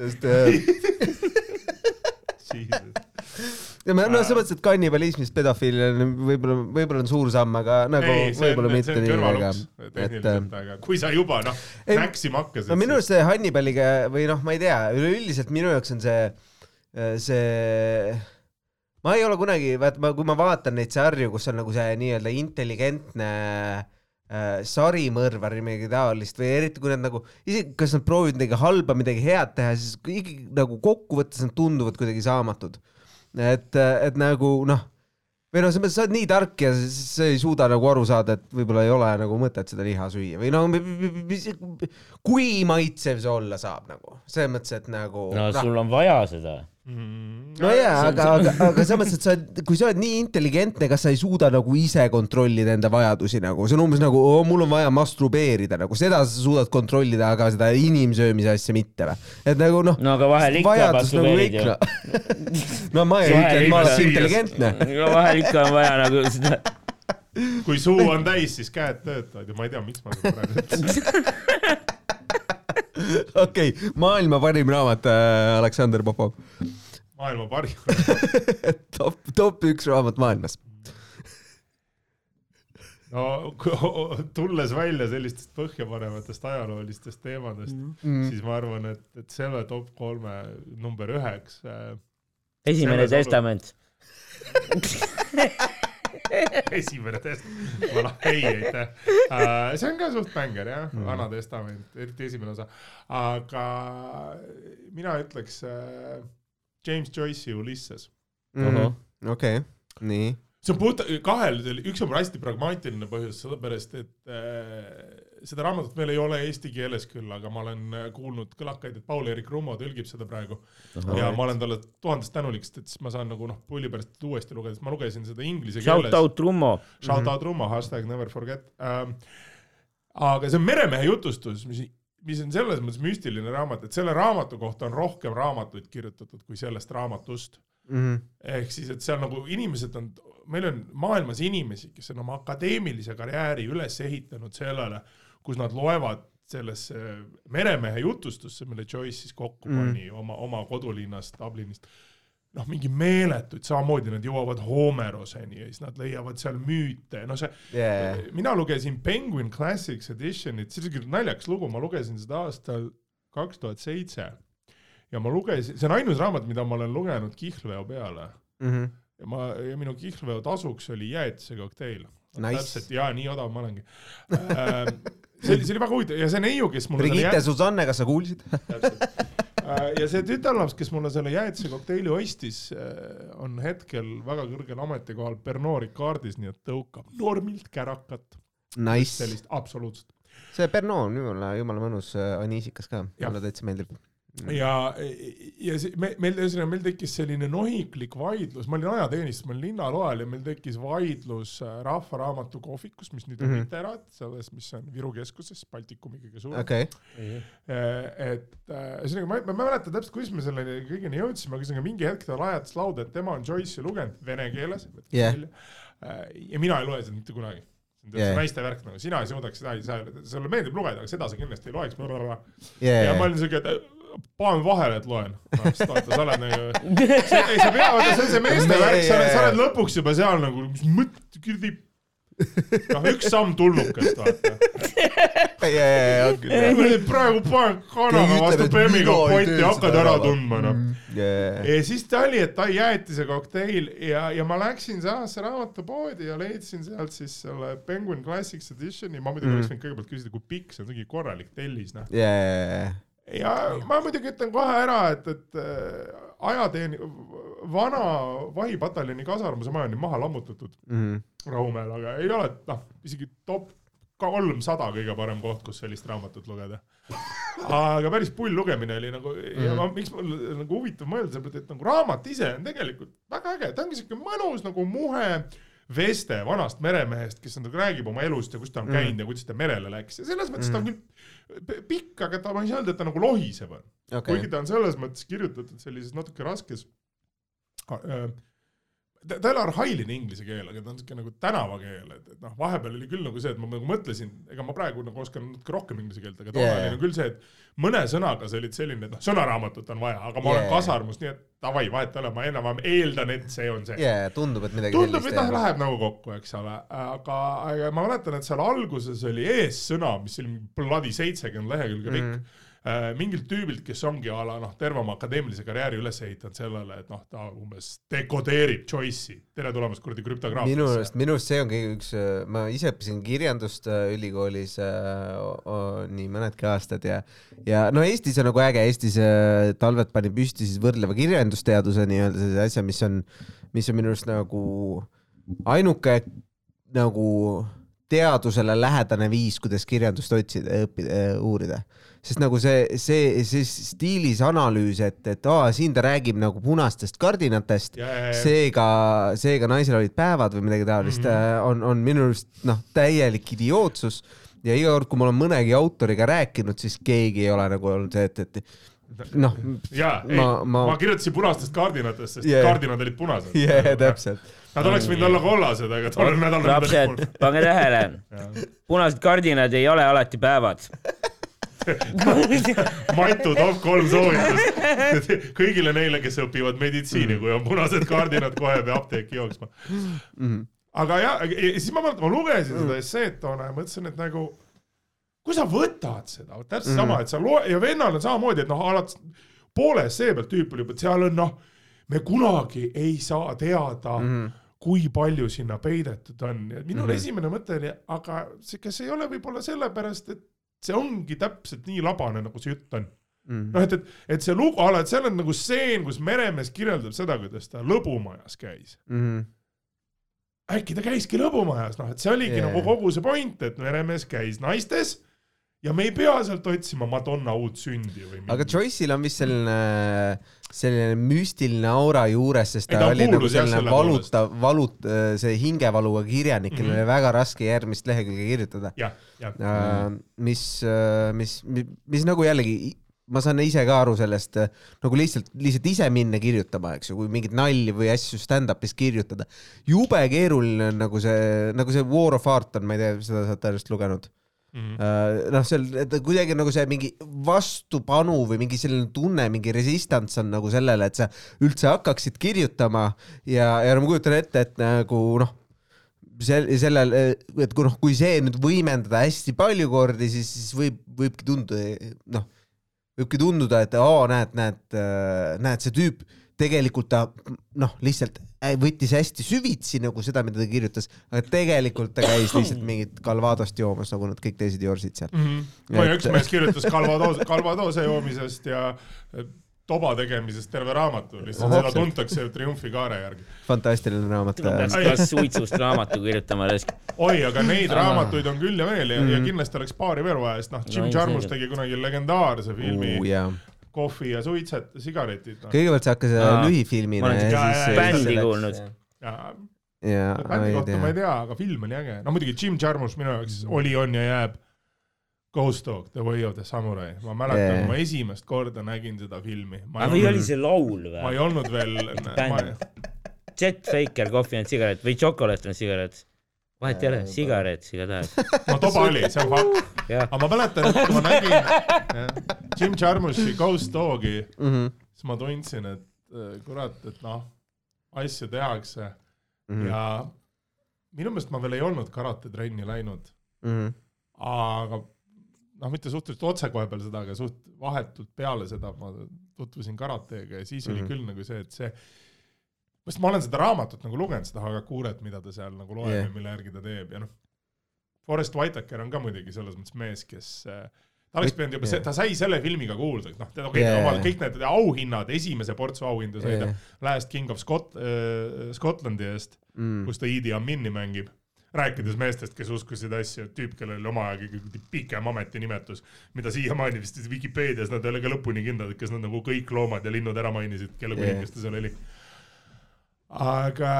sest uh, ja ma noh, selles mõttes, et kannibalismist pedofiilia on võib-olla, võib-olla on suur samm, aga nagu võib-olla on, mitte on nii väga et äh, aga kui sa juba noh, näksima hakkasid. no minu arust see Hannibaliga või noh, ma ei tea, üleüldiselt minu jaoks on see, see, ma ei ole kunagi, vaata ma, kui ma vaatan neid sarju, kus on nagu see nii-öelda intelligentne äh, sarimõrvar või midagi taolist või eriti kui nad nagu, isegi kas nad proovivad midagi halba, midagi head teha, siis ikkagi nagu kokkuvõttes nad tunduvad kuidagi saamatud. et, et nagu noh, või noh, sa oled nii tark ja sa ei suuda nagu aru saada, et võib-olla ei ole nagu mõtet seda liha süüa või no mi- mi- mi- mis- kui maitsev see olla saab nagu, selles mõttes, et nagu no noh, sul on vaja seda. No jaa, aga, aga, aga selles mõttes, et sa oled, kui sa oled nii intelligentne, kas sa ei suuda nagu ise kontrollida enda vajadusi nagu, see on umbes nagu oh, mul on vaja masturbeerida nagu, seda sa suudad kontrollida, aga seda inimsöömise asja mitte või? et nagu noh, no aga vahel ikka vajadus nagu masturbeerid ju. [LAUGHS] no ma ei ütle, et ma süües. intelligentne. no vahel ikka on vaja nagu seda, kui suu on täis, siis käed töötavad ja ma ei tea, miks ma seda praegu ütlesin. [LAUGHS] okei, maailma parim raamat äh,, Aleksander Popov. Maailma parim. [LAUGHS] top, top üks raamat maailmas. [LAUGHS] no tulles välja sellistest põhjapanevatest ajaloolistest teemadest mm, Mm. siis ma arvan, et, et selle top kolme number üheks äh, esimene testament. [LAUGHS] esimene test, noh, ei aitäh uh,. see on ka suht bängar jah mm., Vana Testament, eriti esimene osa, aga mina ütleks uh, James Joyce'i Ulysses. Mhm. okei, nii. see on puht kahel, üks on hästi pragmaatiline põhjus, sellepärast et äh, seda raamatut meil ei ole eesti keeles küll, aga ma olen äh, kuulnud kõlakaid, et Paul-Eerik Rummo tõlgib seda praegu. ja ma olen talle tuhandest tänulik, sest et siis ma saan nagu noh, pulli pärast uuesti lugeda, sest ma lugesin seda inglise keeles. Shout out Rummo. Shout out Rummo, hashtag never forget ähm,. aga see on meremehe jutustus, mis mis on selles mõttes müstiline raamat, et selle raamatu kohta on rohkem raamatuid kirjutatud kui sellest raamatust mm. -hmm. ehk siis, et seal nagu inimesed on meil on maailmas inimesi, kes on oma akadeemilise karjääri üles ehitanud sellele, kus nad loevad sellesse meremehe jutustusse, mille Joyce siis kokku mm. pani mm. oma, oma kodulinnast Dublinist, noh, mingi meeletuid, samamoodi nad jõuavad Homeroseni ja siis nad leiavad seal müüte, no see yeah., mina lugesin Penguin Classics Editionit, see on siuke naljakas lugu, ma lugesin seda aastal kaks tuhat seitse. Ja ma lugesin, see on ainus raamat, mida ma olen lugenud kihlveo peale. Mm. -hmm ja ma, ja minu kihlveo tasuks oli jäätisekokteil nice.. täpselt, jaa, nii odav ma olengi. Äh, see oli, see oli väga huvitav. Ja see neiu, kes mulle Brigitte jää... Susanne, kas sa kuulsid ja see tütarlaps, kes mulle selle jäätisekokteili ostis, äh, on hetkel väga kõrgel ametikohal Pernod Ricardis, nii et tõukab normilt kärakat nice.. sellist, absoluutselt. see Pernod on jumala, jumala mõnus aniisikas ka, mulle täitsa meeldib. Ja, ja see, me, meil, ühesõnaga meil tekkis selline nohiklik vaidlus, ma olin ajateenistuses, ma olin linnaloal ja meil tekkis vaidlus äh, Rahva Raamatu kohvikus, mis nüüd on mm -hmm. Literaat, selles, mis on Viru keskuses, Baltikumi kõige suurem. Okay.. Äh, et äh, ühesõnaga ma, ma ei mäleta täpselt, kuidas me selleni kõigini jõudsime, aga ühesõnaga mingi hetk ta lajatas lauda, et tema on Joyce'i lugenud vene keeles. Yeah.. ja mina ei loe seda mitte kunagi. See on yeah. naiste värk nagu, sina ei suudaks seda, sa, sulle meeldib lugeda, aga seda sa kindlasti ei loeks. Yeah. ja ma olin siuke, et panen vahele, et loen no,. sa oled nagu, ei sa pea, vaata see on see meeste värk, sa oled, sa oled lõpuks juba seal nagu, mis mõtte, kuradi noh, üks samm tulnukast, vaata. praegu panen kanaga vastu bemmiga pointi, hakkad ära tundma, noh. Mm, ja siis ta oli, et ta jäätise kokteil ja, ja ma läksin samasse raamatupoodi ja leidsin sealt siis selle Penguin Classics Editioni, ma muidugi mm. oleks võinud kõigepealt küsida, kui pikk see on mingi korralik tellis, noh yeah ja ma muidugi ütlen kohe ära, et, et äh, ajateeni-, vana vahipataljoni kasarmuse maja on ju maha lammutatud mm. Rahumäel, aga ei ole, noh, isegi top kolmsada kõige parem koht, kus sellist raamatut lugeda. aga päris pull lugemine oli nagu mm ja ma, miks mul nagu huvitav mõelda, sellepärast et nagu raamat ise on tegelikult väga äge, ta ongi siuke mõnus nagu muhe Veste vanast meremehest, kes nagu räägib oma elust ja kus ta on käinud mm. ja kuidas ta merele läks ja selles mõttes mm. ta on küll pikk, aga ta, ma ei saa öelda, et ta nagu lohiseb on. Okay.. kuigi ta on selles mõttes kirjutatud sellises natuke raskes äh, ta, ta ei ole arhailine inglise keel, aga ta on siuke nagu tänavakeel, et, et noh, vahepeal oli küll nagu see, et ma nagu mõtlesin, ega ma praegu nagu oskan natuke rohkem inglise keelt, aga toona yeah. oli nagu küll see, et mõne sõnaga sa olid selline, et noh, sõnaraamatut on vaja, aga ma yeah. olen kasarmus, nii et davai, vahet ei ole, ma enam-vähem eeldan, et see on see. jaa, tundub, et midagi tundub, et noh, läheb nagu kokku, eks ole, aga, aga ma mäletan, et seal alguses oli eessõna, mis oli bloody seitsekümmend lehekülge pikk mm. Äh, mingilt tüübilt, kes ongi a la noh, terve oma akadeemilise karjääri üles ehitanud sellele, et noh, ta umbes dekodeerib Choice'i, tere tulemast kuradi krüptograafiasse. minu arust, minu arust see ongi üks, ma ise õppisin kirjandust äh, ülikoolis äh, nii mõnedki aastad ja, ja no Eestis on nagu äge, Eestis äh, Talvet pani püsti siis võrdleva kirjandusteaduse nii-öelda sellise asja, mis on, mis on minu arust nagu ainuke nagu teadusele lähedane viis, kuidas kirjandust otsida, õppida, uurida sest nagu see, see, see stiilis analüüs, et, et aa, siin ta räägib nagu punastest kardinatest, seega, seega naisel olid päevad või midagi taolist mm, -hmm. on, on minu arust noh, täielik idiootsus ja iga kord, kui ma olen mõnegi autoriga rääkinud, siis keegi ei ole nagu olnud see, et, et noh. jaa, ei, ma, ma... ma kirjutasin punastest kardinatest, sest yeah. kardinad olid punased. jaa yeah,, täpselt. Nad oleks võinud olla kollased, aga tollel nädalal. lapsed, pange tähele, [LAUGHS] punased kardinad ei ole alati päevad [LAUGHS] [LAUGHS] Matu top kolm soovitust [LAUGHS] kõigile neile, kes õpivad meditsiini, kui on punased kardinad, kohe pea apteeki jooksma mm. -hmm. aga jah, siis ma mäletan, ma lugesin seda esseed toona ja mõtlesin, et nagu kui sa võtad seda, täpselt mm -hmm. sama, et sa loe- ja vennal on samamoodi, et noh, alates poole essee pealt tüüp oli et seal on noh, me kunagi ei saa teada mm. -hmm kui palju sinna peidetud on ja minul mm -hmm. esimene mõte oli, aga see, kas ei ole võib-olla sellepärast, et see ongi täpselt nii labane, nagu see jutt on mm noh, et, et, et see lugu, ala, et seal on nagu stseen, kus meremees kirjeldab seda, kuidas ta lõbumajas käis mm. äkki ta käiski lõbumajas, noh, et see oligi yeah. nagu kogu see point, et meremees käis naistes ja me ei pea sealt otsima Madonna uut sündi või aga Joyce'il on vist selline, selline müstiline aura juures, sest Ei, ta ta on oli nagu selline selle valuta, valut-, see hingevaluga kirjanik, kellel Mhm. oli väga raske järgmist lehekülge kirjutada. jah, jah, mis, mis, mis nagu jällegi, ma saan ise ka aru sellest, nagu lihtsalt, lihtsalt ise minna kirjutama, eks ju, kui mingit nalja või asju stand-up'is kirjutada. jube keeruline on nagu see, nagu see War of Art on, ma ei tea, seda saate just lugenud Mhm. Äh, noh, seal kuidagi nagu see mingi vastupanu või mingi selline tunne, mingi resistance on nagu sellele, et sa üldse hakkaksid kirjutama ja, ja ma kujutan ette, et nagu noh, sel-, sellel, et kui noh, kui see nüüd võimendada hästi palju kordi, siis, siis võib, võibki tunduda noh, võibki tunduda, et oo, näed, näed, näed, see tüüp tegelikult ta noh, lihtsalt äh, võttis hästi süvitsi nagu seda, mida ta kirjutas, aga tegelikult ta käis lihtsalt mingit Calvadost joomas, nagu nad kõik teised jorsid seal. mm. -hmm. ma Et- üks mees kirjutas Calvados, Calvadose joomisest ja eh, toba tegemisest terve raamatu, lihtsalt seda tuntakse Triumfi kaare järgi. fantastiline raamat. ma peaks ka suitsust raamatu kirjutama raisk. oi, aga neid raamatuid on küll ja veel ja, Mhm. ja kindlasti oleks paari veel vaja, sest noh, Jim No Jarmus tegi kunagi legendaarse filmi jaa. Kohvi ja suitset, sigaretid no.. kõigepealt see hakkas Aa. lühifilmina Ma ja seda siis. bändi kuulnud. bändi ei kohta ma ei tea. aga film oli äge. no muidugi Jim Jarmus minu jaoks oli, on ja jääb Ghost Dog, The Way of the Samurai. ma mäletan Yeah. ma esimest korda nägin seda filmi. aga või oli see laul ma või ei? olnud veel, ma Bänd. Jet Faker, Coffee and Cigarette või Chocolate and Cigarette. Vahet ei ole, sigaret igatahes. no toba oli, see on fakt. aga ma mäletan, et kui ma nägin Jim Jarmusi Ghost Dogi, Mhm, siis ma tundsin, et äh, kurat, et noh, asju tehakse mhm, ja minu meelest ma veel ei olnud karatetrenni läinud, mhm. aga noh, mitte suhteliselt otsekohe peale seda, aga suht vahetult peale seda ma tutvusin karateega ja siis oli Mhm. küll nagu see, et see sest ma olen seda raamatut nagu lugenud, seda Hagakuret, mida ta seal nagu loeb yeah. ja mille järgi ta teeb ja noh, Forest Whitaker on ka muidugi selles mõttes mees, kes äh, ta oleks pidanud juba yeah., ta sai selle filmiga kuulda, noh, okei okay, Jah. yeah. omal kõik need auhinnad, esimese portsu auhindu sai ta Jah. Last King of Scot- äh,, Scotlandi eest, Mm. kus ta Idi Amini mängib. rääkides meestest, kes uskusid asju, et tüüp, kellel oli omal ajal kõige pikem ametinimetus, mida siiamaani vist Vikipeedias nad ei ole ka lõpuni kindlad, et kas nad nagu kõik loomad ja linnud ära mainisid, kelle kuningas ta seal oli. Aga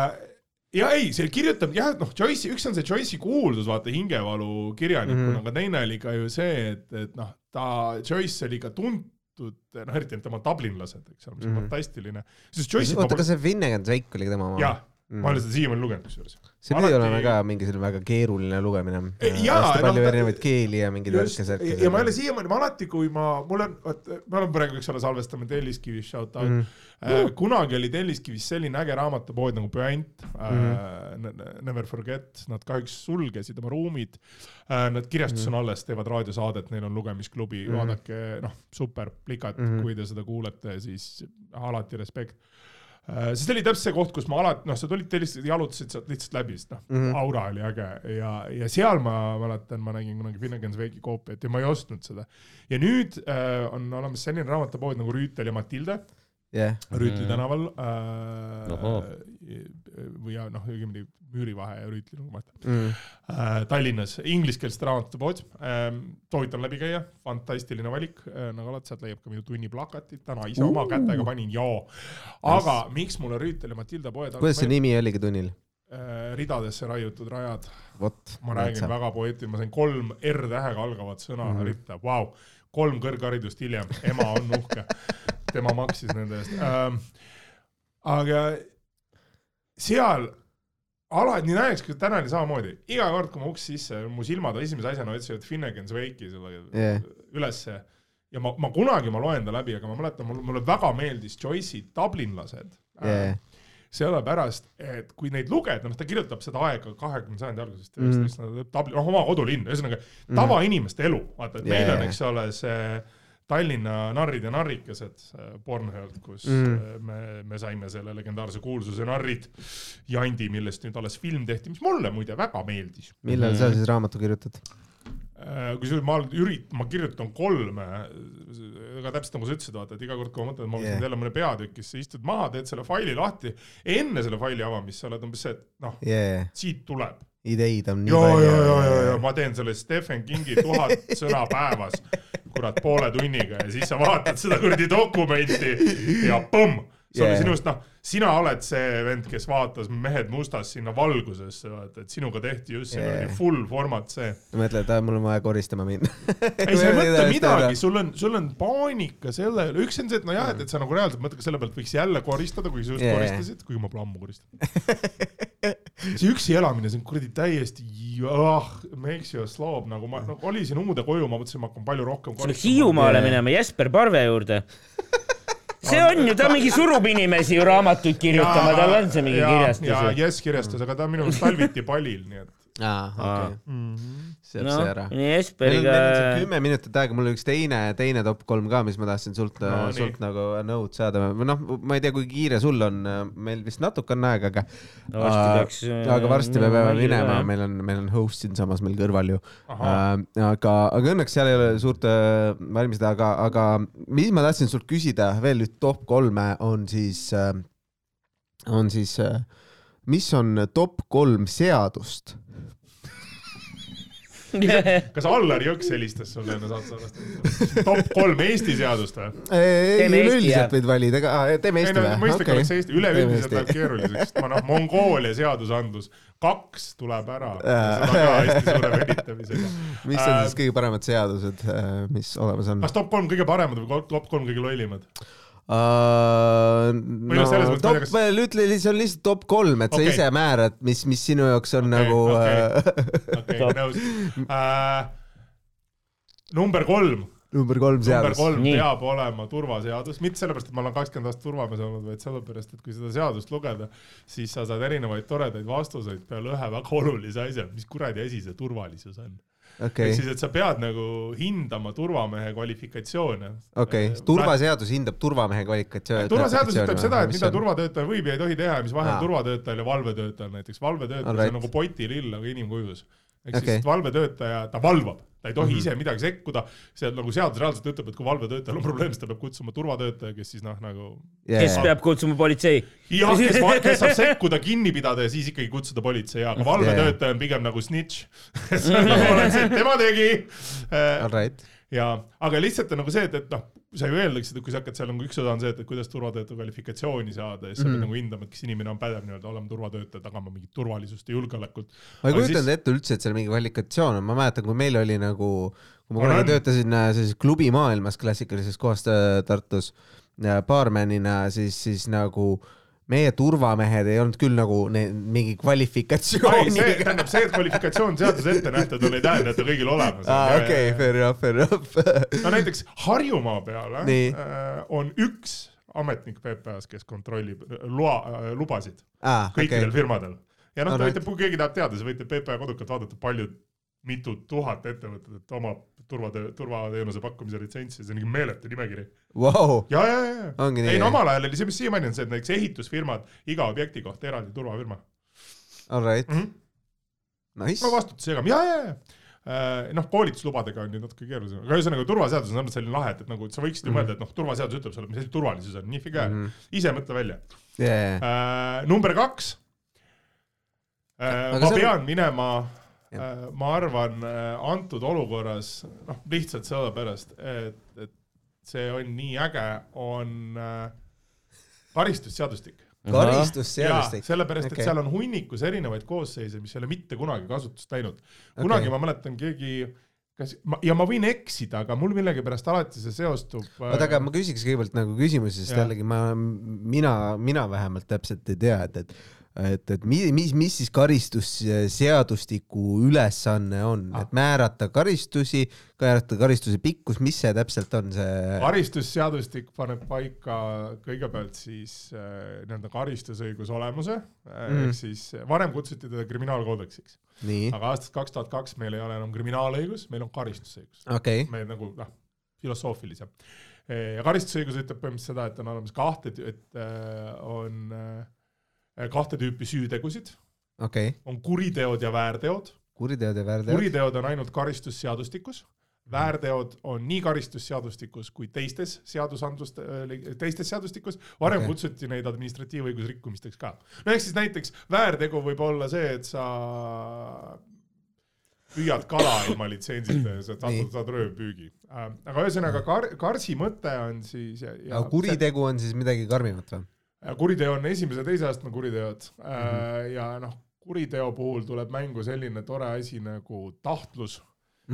ja ei, see kirjutab jah, et noh, Joyce'i, üks on see Joyce'i kuuldus, vaata hingevalu kirjanikuna mm, -hmm. aga teine oli ka ju see, et, et noh, ta, Joyce oli ka tuntud, noh eriti tema dublinlased, eks ole, mis on Mhm. fantastiline. sest Joyce'i oota, kas see Finnegan Drake oli ka tema oma? jah, ma olen seda siiamaani lugenud kusjuures. see pidi olema ka mingi selline väga keeruline lugemine. jaa, hästi palju ta- erinevaid keeli ja mingeid just, särke. ja ma ei ole siiamaani, ma alati, kui ma, mul on, vot me oleme praegu, eks ole, salvestame Telliskivis, shout out Mhm. mm.. kunagi oli Telliskivis selline äge raamatupood nagu Puänt Mhm. äh,, Never Forget, nad kahjuks sulgesid oma ruumid äh,. Nad kirjastus on alles, teevad raadiosaadet, neil on lugemisklubi Mhm. mm., vaadake, noh, super, plikat mm, Mhm. -hmm. kui te seda kuulete, siis alati respekt äh,. Sest see oli täpselt see koht, kus ma alati, noh, sa tulid jalutasid sealt lihtsalt läbi, sest noh mm. -hmm. aura oli äge ja, ja seal ma mäletan, ma nägin kunagi Finnegan's Wake'i koopiat ja ma ei ostnud seda. ja nüüd äh, on olemas selline raamatupood nagu Rüütel ja Matilda jah, Rüütli Mhm. tänaval äh, Ohoo.. või ja noh, õigemini Müürivahe ja Rüütli nagu ma ütlen Mhm. äh,. Tallinnas ingliskeelset raamatupood ähm,, soovitan läbi käia, fantastiline valik äh,, nagu alati sealt leiab ka minu tunniplakatit, täna ise oma kätega panin ja. aga miks mulle Rüütel ja Matilda poed kuidas see nimi oligi tunnil? äh, ridadesse raiutud rajad, ma räägin väga poeetiline, ma sain kolm R-tähega algavat sõna mm. -hmm. ritta, vau, kolm kõrgharidust hiljem, ema on uhke, tema maksis nende eest ähm,. aga seal alati, nii näiteks kui täna oli samamoodi, iga kord, kui ma uks sisse, mu silmad esimese asjana otsivad Finnegan's Wake'i selle Jah. ülesse ja ma, ma kunagi ma loen ta läbi, aga ma mäletan, mulle, mulle väga meeldis Joyce'i Dublinlased jah, sellepärast, et kui neid lugeda, noh, ta kirjutab seda aega kahekümnenda sajandi algusest Mhm. üheksateist mm., Dublin, noh, oma kodulinn, ühesõnaga tavainimeste elu, vaata, et meil Jaa. on, eks ole, see Tallinna narrid ja narrikesed äh, Bornhöölt, kus mm. me, me saime selle legendaarse kuulsuse Narrid Jandi, millest nüüd alles film tehti, mis mulle muide väga meeldis. millal sa siis raamatu kirjutad? Äh, kusjuures ma üritan, ma kirjutan kolme, aga täpselt nagu sa ütlesid, vaata, et iga kord, kui ma mõtlen, et ma võtan yeah. jälle mõne peatüki, siis sa istud maha, teed selle faili lahti, enne selle faili avamist sa oled umbes see, et noh yeah., siit tuleb. Ideid on nii palju. ja, ja, ja, ja ma teen selle Stephen Kingi tuhat sõna päevas, kurat, poole tunniga ja siis sa vaatad seda kuradi dokumenti ja põmm see yeah. oli sinust, noh, sina oled see vend, kes vaatas Mehed mustas sinna valgusesse, vaata, et sinuga tehti just see yeah. full format see. mõtled, mul on vaja koristama minna [LAUGHS] ei, sa ei mõtle midagi, sul on, sul on paanika selle üle, üks on see, et nojah, et, et sa nagu reaalselt mõtled ka selle pealt, võiks jälle koristada, kuigi sa just yeah. koristasid, kuigi ma pole ammu koristanud [LAUGHS] see üksi elamine, see on kuradi täiesti, ah, makes you a slob, nagu ma no, kolisin uude koju, ma mõtlesin, ma hakkan palju rohkem koristama. Hiiumaale minema Jesper Parve juurde see on ju, ta mingi surub inimesi ju raamatuid kirjutama, tal on see mingi kirjastus. ja Jess kirjastas, aga ta on minu meelest talviti palil, nii et. aa, okei. Sealt no, see ära. nii Esperiga. kümme minutit aega, mul oli üks teine, teine top kolm ka, mis ma tahtsin sult no,, sult nii. nagu nõud saada. noh, ma ei tea, kui kiire sul on, meil vist natuke on aega, aga no,. varsti peaks. aga varsti me peame minema, meil on, meil on host siinsamas meil kõrval ju. aga, aga õnneks seal ei ole suurt valmist, aga, aga mis ma tahtsin sult küsida veel nüüd top kolme on siis, on siis, mis on top kolm seadust kas Allar Jõks [LAUGHS] helistas sulle enne saate salvestamist? top kolm Eesti seadust või? üleüldiselt võid valida ka, teeme Eesti või? mõistlik okay. oleks Eesti, üleüldiselt läheb keeruliseks, ma noh, Mongoolia seadusandlus, kaks tuleb ära, seda ka hästi suure venitamisega. mis on siis kõige paremad seadused, äh, mis olemas on? kas top kolm kõige paremad või top kolm kõige lollimad? Uh, no, top, kas... ütle, see on lihtsalt top kolm, et okay. sa ise määrad, mis, mis sinu jaoks on okay, nagu okay. okay, nõus uh,. number kolm. number kolm seadus. number kolm Nii. peab olema turvaseadus, mitte sellepärast, et ma olen kakskümmend aastat turvamees olnud, vaid sellepärast, et kui seda seadust lugeda, siis sa saad erinevaid toredaid vastuseid peale ühe väga olulise asja, mis kuradi asi see turvalisus on okay.. ehk siis, et sa pead nagu hindama turvamehe kvalifikatsioone. okei okay., turvaseadus hindab turvamehe kvalifikatsioone. turvaseadus ütleb seda, et mida turvatöötaja võib ja ei tohi teha ja mis vahe on turvatöötajal ja valvetöötajal näiteks. valvetöötaja right. on nagu potilill, aga inimkujus. ehk okay. siis valvetöötaja, ta valvab ta ei tohi mm -hmm. ise midagi sekkuda, see nagu seadus reaalselt ütleb, et kui valvetöötajal on probleem, siis ta peab kutsuma turvatöötaja, kes siis noh, nagu yeah.. kes peab kutsuma politsei. jah, kes, kes saab sekkuda, kinni pidada ja siis ikkagi kutsuda politsei, aga valvetöötaja on pigem nagu snitš [LAUGHS] nagu tema tegi. Right. ja, aga lihtsalt on nagu see, et, et noh sa ju eeldaksid, et kui sa hakkad seal nagu üks osa on see, et, kuidas turvatöötaja kvalifikatsiooni saada ja siis sa mm pead mhm. nagu hindama, et kas inimene on pädev nii-öelda olema turvatöötaja, tagama mingit turvalisust ja julgeolekut. ma ei kujutanud siis... ette üldse, et seal mingi kvalifikatsioon on, ma mäletan, kui meil oli nagu, kui ma kunagi töötasin äh, sellises klubimaailmas klassikalises kohas äh, Tartus baarmenina, siis, siis nagu äh, meie turvamehed ei olnud küll nagu ne, mingi kvalifikatsiooni. tähendab see, et kvalifikatsioon seaduses ette nähtud on, ei tähenda, et ta kõigil olemas on. aa, okei, fair enough, fair enough no näiteks Harjumaa peal äh, on üks ametnik PPA-s, kes kontrollib äh, loa äh,, lubasid ah, kõikidel okay. firmadel. ja noh, te võite, kui keegi tahab teada, siis võite PPA kodukalt vaadata, palju mitu tuhat ettevõtet omab turvatöö, turvateenuse pakkumise litsentsi, see on mingi meeletu nimekiri wow.. ja, ja, ja, ei no omal ajal oli see, mis siiamaani on see, et näiteks ehitusfirmad, iga objekti kohta eraldi turvafirma. All right mm. -hmm. Nice. no vastutus jagame, ja, ja, ja äh, noh, koolituslubadega on ju natuke keerulisem, aga ühesõnaga turvaseadus on selline lahe, et, et nagu et sa võiksid ju mm -hmm. mõelda, et noh, turvaseadus ütleb sulle, mis asi turvalisus on, nii fige mm, -hmm. ise mõtle välja yeah.. Äh, number kaks äh,. ma pean on... minema ma arvan, äh, antud olukorras, noh, lihtsalt sellepärast, et, et see on nii äge, on äh, karistusseadustik karistusseadustik. sellepärast okay., et seal on hunnikus erinevaid koosseise, mis ei ole mitte kunagi kasutust läinud. kunagi okay. ma mäletan, keegi kas ma, ja ma võin eksida, aga mul millegipärast alati see seostub. oota, aga ma küsiks kõigepealt nagu küsimusi, sest jällegi ma, mina, mina vähemalt täpselt ei tea, et, et et, et mis, mis, mis siis karistusseadustiku ülesanne on ah., et määrata karistusi, määrata karistuse pikkus, mis see täpselt on, see? karistusseadustik paneb paika kõigepealt siis äh, nii-öelda karistusõiguse olemuse äh, mm., ehk siis varem kutsuti teda kriminaalkoodeksiks. aga aastast kaks tuhat kaks meil ei ole enam kriminaalõigus, meil on karistusõigus okay.. meil nagu noh, filosoofilisem. ja karistusõigus ütleb põhimõtteliselt seda, et on olemas kahte, et äh, on äh, kahte tüüpi süütegusid okay.. on kuriteod ja väärteod. kuriteod ja väärteod. kuriteod on ainult karistusseadustikus, väärteod on nii karistusseadustikus kui teistes seadusandlust, teistes seadustikus, varem okay. kutsuti neid administratiivõigusrikkumisteks ka. no ehk siis näiteks väärtegu võib olla see, et sa püüad kala ilma litsentsita ja sa Nii. saad, röövpüügi. aga ühesõnaga kar-, karsi mõte on siis ja, ja aga kuritegu on siis midagi karmimat või? Ja kuriteo on esimese ja teise astme kuriteod mm Mhm. -hmm. ja noh, kuriteo puhul tuleb mängu selline tore asi nagu tahtlus.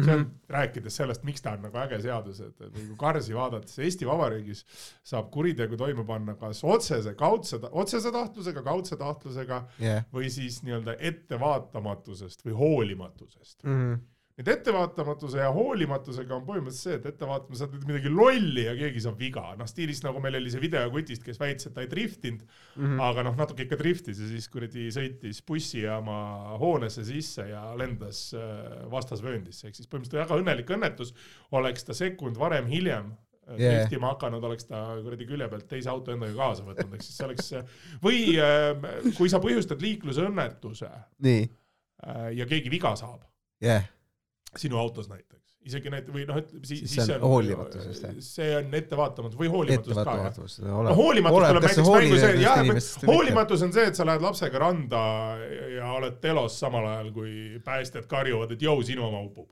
see Mhm. on, rääkides sellest, miks ta on nagu äge seadus, et, et nagu Karsi vaadates Eesti Vabariigis saab kuritegu toime panna kas otsese, kaudse, otsese tahtlusega, kaudse tahtlusega jah. või siis nii-öelda ettevaatamatusest või hoolimatusest. Mhm. Nüüd ettevaatamatuse ja hoolimatusega on põhimõtteliselt see, et ettevaatama saad midagi lolli ja keegi saab viga, noh stiilis nagu meil oli see videokutist, kes väitis, et ta ei driftinud mm. -hmm. aga noh, natuke ikka driftis ja siis kuradi sõitis bussijaama hoonesse sisse ja lendas äh, vastasvööndisse, ehk siis põhimõtteliselt väga õnnelik õnnetus, oleks ta sekund varem-hiljem Yeah. yeah. driftima hakanud, oleks ta kuradi külje pealt teise auto endaga kaasa võtnud, ehk siis see oleks või äh, kui sa põhjustad liiklusõnnetuse nii, äh, ja keegi viga saab, jah. Sinu autos näiteks, isegi näit- või noh, ütleme siis, Siis see on hoolimatusest, jah? see on ettevaatamatus või hoolimatus ka jah. no hoolimatus tuleb näiteks mängu see, jah, hoolimatus on see, et sa lähed lapsega randa ja oled telos samal ajal, kui päästjad karjuvad, et jõu, sinu oma upub.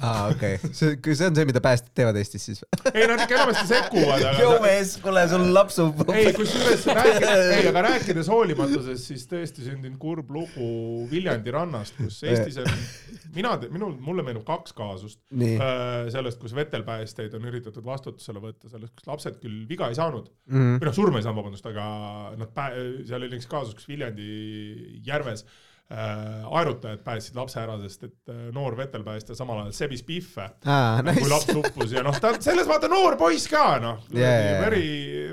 aa, okei, [LAUGHS] see, see on see, mida päästjad teevad Eestis siis ei, nad ikka enamasti sekkuvad, joo aga mees, kuule sul laps upub. ei, kusjuures rääkides, [LAUGHS] ei, aga rääkides hoolimatusest, siis tõesti sündinud kurb lugu Viljandi rannast, kus Eestis on, mina, minul, mulle meenub kaks kaasust. nii, Äh, sellest, kus vetelpäästjaid on üritatud vastutusele võtta, sellest, kus lapsed küll viga ei saanud Mhm. või noh, surma ei saanud, vabandust, aga nad seal oli üks kaasus, kus Viljandi järves aerutajad päästsid lapse ära, sest et äh, noor vetelpäästja samal ajal sebis pihve aa, nice., kui laps uppus ja noh, ta on selles vaata noor poiss ka noh jaa. veri,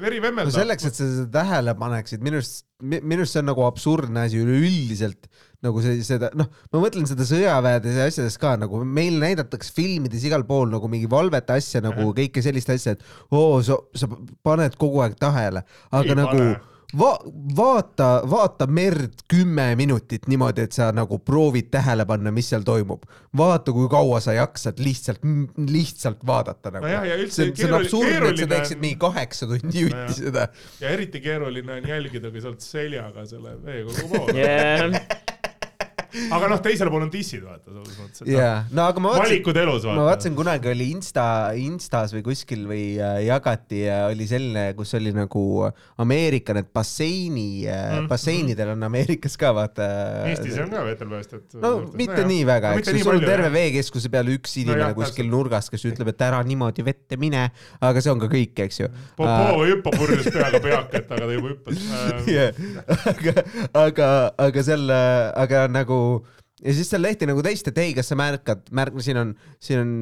veri no vemmeldab. selleks, et sa seda tähele paneksid, minu arust, minu arust see on nagu absurdne asi üleüldiselt nagu see, seda, noh, ma mõtlen seda sõjaväedes ja asjades ka nagu meil näidatakse filmides igal pool nagu mingi valvete asja nagu kõike sellist asja, et oo, sa, sa paned kogu aeg tähele, aga Ei nagu pane. va-, vaata, vaata merd kümme minutit niimoodi, et sa nagu proovid tähele panna, mis seal toimub. vaata, kui kaua sa jaksad lihtsalt, lihtsalt vaadata nagu Nojah, ja üldse see on, see on absurdne, et sa teeksid mingi kaheksa tundi jutti Nojah. seda ja eriti keeruline on jälgida, kui sa oled seljaga selle veekogu [LAUGHS] poole jah, aga noh, teisel pool on dissid vaata selles mõttes, et jaa, no aga ma vaatasin, ma vaata. vaatasin kunagi oli Insta, Instas või kuskil või äh, jagati ja oli selline, kus oli nagu Ameerika need basseini mm., basseinidel on Ameerikas ka vaata. Eestis on ka vetelpäästjad. no mitte nii väga, eks ju, sul on terve veekeskuse peal üks inimene jah, kuskil täpselt. nurgas, kes ütleb, et ära niimoodi vette mine, aga see on ka kõik, eks ju. Popov ei hüppa purjus [LAUGHS] peaga peaket, aga ta juba hüppas. jah, aga, aga, aga seal, aga nagu ja siis seal tehti nagu test, et ei, kas sa märkad, märk-, siin on, siin on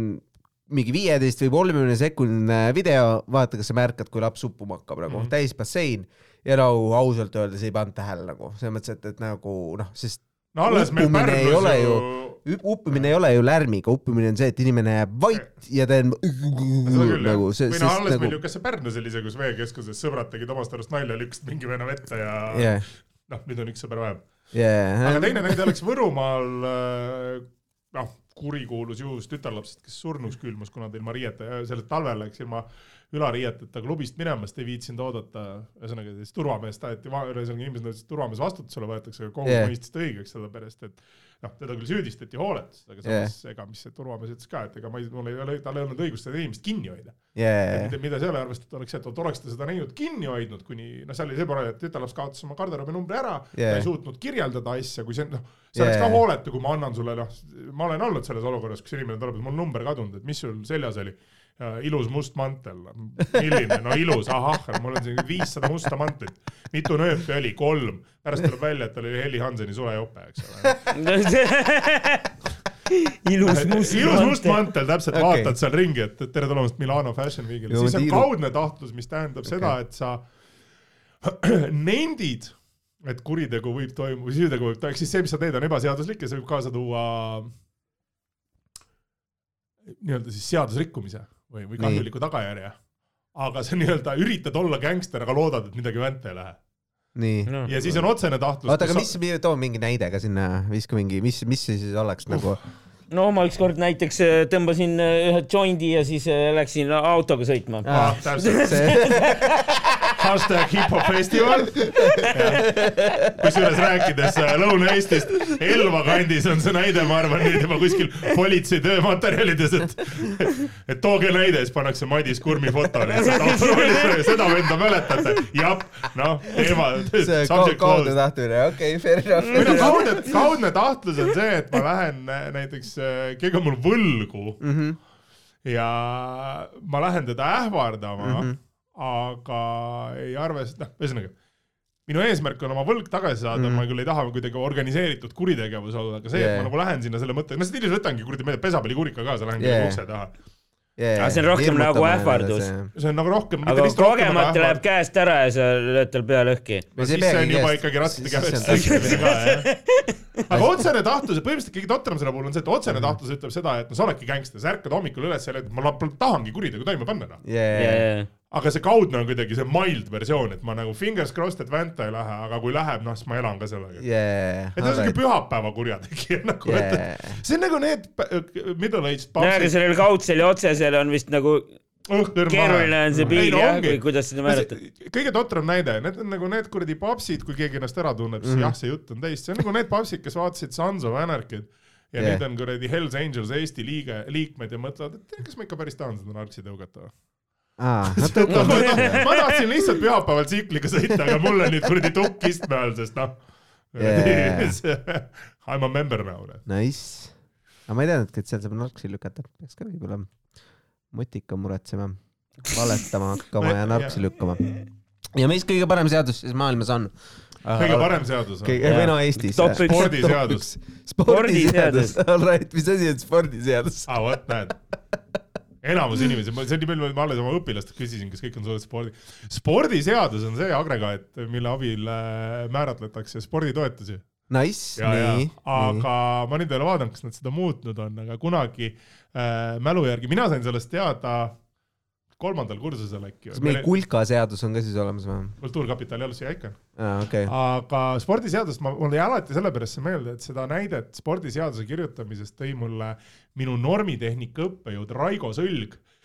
mingi viieteist või kolmekümne sekundine video, vaata, kas sa märkad, kui laps uppuma hakkab nagu mm. -hmm. täis bassein ja no ausalt öeldes ei pannud tähele nagu selles mõttes, et, et nagu noh, sest no alles meil uppumine ei ole Pärnus ju- ju uppumine ei ole ju lärmiga, uppumine on see, et inimene jääb vait ja seda küll jah, nagu see, või no alles nagu meil ju, kas see Pärnus oli see, kus veekeskuses sõbrad tegid omast arust nalja, lükkasid mingi venna vette ja jah, noh, nüüd on üks sõber vähem. Jah aga, teine näide oleks Võrumaal äh, noh, kurikuulus juhus tütarlapsest, kes surnuks külmus, kuna ta ilma riieta, sellel talvel läks ilma ülariieteta klubist minema, sest ei viitsinud oodata, ühesõnaga siis turvamees taheti, ühesõnaga inimesed nõudsid, et turvamees vastutusele võetakse, aga kohus Yeah. yeah. mõistis ta õigeks, sellepärast et noh, teda küll süüdistati hooletuses, aga samas yeah. ega mis see turvamees ütles ka, et ega ma ei, mul ei ole, tal ei olnud õigust seda inimest kinni hoida. jah, mida, mida seal arvestatud oleks see, et oleks ta seda näinud kinni hoidnud, kuni noh, seal oli see pole, et tütarlaps kaotas oma garderoobi numbri ära yeah., Yeah. ta ei suutnud kirjeldada asja, kui see noh, see oleks Yeah. ka hooletu, kui ma annan sulle noh, ma olen olnud selles olukorras, kus inimene tuleb, et mul number kadunud, et mis sul seljas oli. Ilus must mantel, milline, no ilus, ahah, mul on siin viissada musta mantlit, mitu nööpi oli, kolm, pärast tuleb välja, et tal oli Heli Hanseni suvejope, eks ole. [LAUGHS] ilus must ilus must mantel, täpselt okay. vaatad seal ringi, et tere tulemast Milano Fashion Weekile, siis on tiiru. kaudne tahtlus, mis tähendab okay. seda, et sa [CLEARS THROAT] nendid, et kuritegu võib toimuda, süütegu võib toimuda, ehk siis see, mis sa teed, on ebaseaduslik ja see võib kaasa tuua nii-öelda siis seadusrikkumise või, või Nii. kahjuliku tagajärje. aga sa nii-öelda üritad olla gängster, aga loodad, et midagi vänta ei lähe. nii No. ja siis on otsene tahtlus. oota, aga mis, too mingi näide ka sinna, viska mingi, mis, mis see siis oleks nagu? No ma ükskord näiteks äh, tõmbasin äh, ühe joindi ja siis äh, läksin autoga sõitma. ah,? täpselt, [LAUGHS] hashtag hip-hop festival. [LAUGHS] kusjuures rääkides Lõuna-Eestist, Elva kandis on see näide, ma arvan, nüüd juba kuskil politsei töömaterjalides, et et tooge näide, siis pannakse Madis Kurmi foto lihtsalt [LAUGHS] seda venda mäletate? jah, noh, teema, see kaudne tahtmine, okei okay,, fair enough. kaudne, kaudne tahtlus on see, et ma lähen äh, näiteks, keegi on mul võlgu mm. -hmm. ja ma lähen teda ähvardama mm, -hmm. aga ei arvesta, noh, ühesõnaga minu eesmärk on oma võlg tagasi saada mm, -hmm. ma küll ei taha kuidagi organiseeritud kuritegevus olla, aga see yeah., et ma nagu lähen sinna selle mõttega, no stiilis võtangi kuradi, ma ei tea, pesapallikurika kaasa, lähen yeah. ukse taha. Aga see on rohkem nagu ähvardus. see on nagu rohkem. aga kogemata läheb käest ära ja sa lööd tal pea lõhki. no siis see on juba ikkagi siis käest aga otsene tahtlus, põhimõtteliselt kõige totram selle puhul on see, et otsene tahtlus ütleb seda, et no sa oledki gängster, sa ärkad hommikul üles ja ütled, ma tahangi kuritegu toime panna, noh. yeah.. Aga see kaudne on kuidagi see mild versioon, et ma nagu fingers crossed, et vänta ei lähe, aga kui läheb, noh, siis ma elan ka sellega. Yeah. et see on siuke pühapäeva kurjategija [LAUGHS] nagu Yeah. yeah., see on nagu need middle-aged no aga papsid. sellel kaudsel ja otsesel on vist nagu keeruline on see piir jah, või kuidas seda määratleda. kõige totram näide, need on nagu need kuradi papsid, kui keegi ennast ära tunneb, siis mm jah, see jutt on teist, see on nagu need papsid, kes vaatasid Sons of Anarchy't ja Yeah. need on kuradi Hells Angels Eesti liige, liikmed ja mõtlevad, et kas ma ikka päris tahan seda narksi tõugata. Aa, [LAUGHS] nad ma tahtsin lihtsalt pühapäeval tsikliga sõita, aga mul on nüüd kuradi tukk istme all, sest noh Yeah. I m a member now. Nice. aga ma ei teadnudki, et seal saab narksi lükata, peaks ka võib-olla mutika muretsema, valetama hakkama ja narksi lükkama. ja mis kõige parem seadus siis maailmas on? kõige parem seadus on. kõige, või no Eestis. Spordiseadus. spordiseadus, [LAUGHS] all right, mis asi on spordiseadus? aa, vot näed. Enamus inimesi, see on nii palju, ma alles oma õpilastelt küsisin, kas kõik on suutelised spordi. spordiseadus on see agregaat, mille abil äh, määratletakse sporditoetusi. Nice, nii,, aga ma nüüd ei ole vaadanud, kas nad seda muutnud on, aga kunagi äh, mälu järgi, mina sain sellest teada kolmandal kursusel äkki. kas mingi kulka seadus on ka siis olemas või? kultuurkapitali alusel ja ikka. aa, okei. aga spordiseadust ma, mul jäi alati sellepärast see meelde, et seda näidet spordiseaduse kirjutamisest tõi mulle minu normitehnika õppejõud Raigo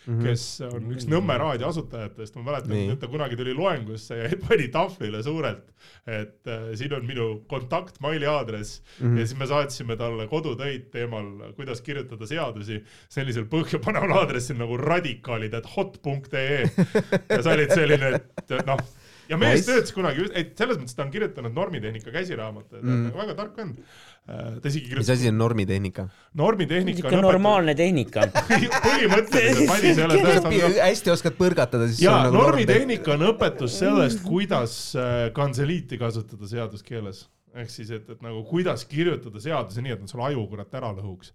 Sõlg, kes on üks Nõmme raadio asutajatest, ma mäletan, et ta kunagi tuli loengusse ja [LAUGHS] pani tahvlile suurelt, et äh, siin on minu kontakt meili aadress mm. -hmm. ja siis me saatsime talle kodutöid teemal, kuidas kirjutada seadusi sellisel põhjapaneval aadressil nagu radikaalid.hot.ee [LAUGHS] ja sa olid selline, et noh, ja mees Nice. töötas kunagi, et selles mõttes ta on kirjutanud normitehnika käsiraamatu, et ta on Mm. nagu väga tark vend. ta isegi mis kirjutas asi on normitehnika? normitehnika niisugune normaalne tehnika. [LAUGHS] põhimõtteliselt, Madis ei ole tõestanud. hästi oskad põrgatada, siis ja sul nagu normitehnika on õpetus sellest, kuidas äh, kantseliiti kasutada seaduskeeles. ehk siis, et, et nagu kuidas kirjutada seadusi nii, et nad sul aju kurat ära lõhuks.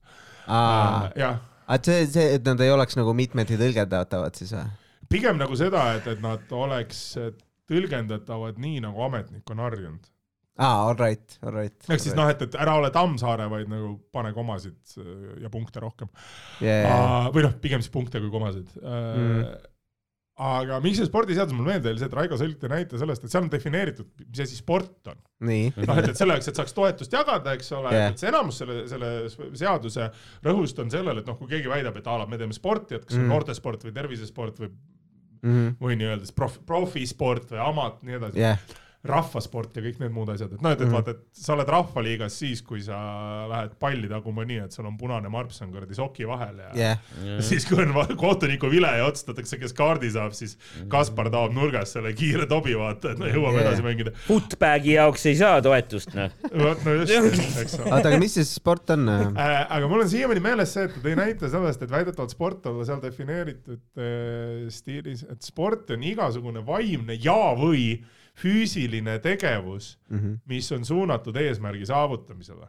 aa, jah, et see, see, et nad ei oleks nagu mitmeti tõlgendatavad siis või? pigem nagu seda, et, et nad oleks tõlgendatavad nii, nagu ametnik on harjunud. aa, all right, all right. ehk siis noh, et, et ära ole Tammsaare, vaid nagu pane komasid äh, ja punkte rohkem. yeah.. või noh, pigem siis punkte kui komasid mm.. aga miks see spordiseadus mul meelde oli see, et Raigo Sõlk tõi näite sellest, et seal on defineeritud, mis asi sport on. noh, et, et selleks, et saaks toetust jagada, eks ole yeah., et see enamus selle, selle seaduse rõhust on sellel, et noh, kui keegi väidab, et a la me teeme sporti, et kas. Mm. on noortesport või tervisesport või, Mhm. või nii-öelda prof-, profisport või amat, nii edasi jah, rahvasport ja kõik need muud asjad, et noh, et, et Mhm. vaata, et sa oled rahvaliigas siis, kui sa lähed palli taguma nii, et sul on punane marps on kuradi soki vahel ja jah, [LAUGHS] siis kui on kohtuniku vile ja otsustatakse, kes kaardi saab, siis Kaspar taob nurgas selle kiire tobi, vaata, et no jõuame Yeah. edasi mängida. Footbagi jaoks ei saa toetust, noh. [LAUGHS] vot no just, eks ole. oota, aga mis see sport on? Äh, aga mul on siiamaani meeles see, et ta tõi näite sellest, et väidetavalt sport olla seal defineeritud äh, stiilis, et sport on igasugune vaimne ja või füüsiline tegevus, Mhm. mis on suunatud eesmärgi saavutamisele.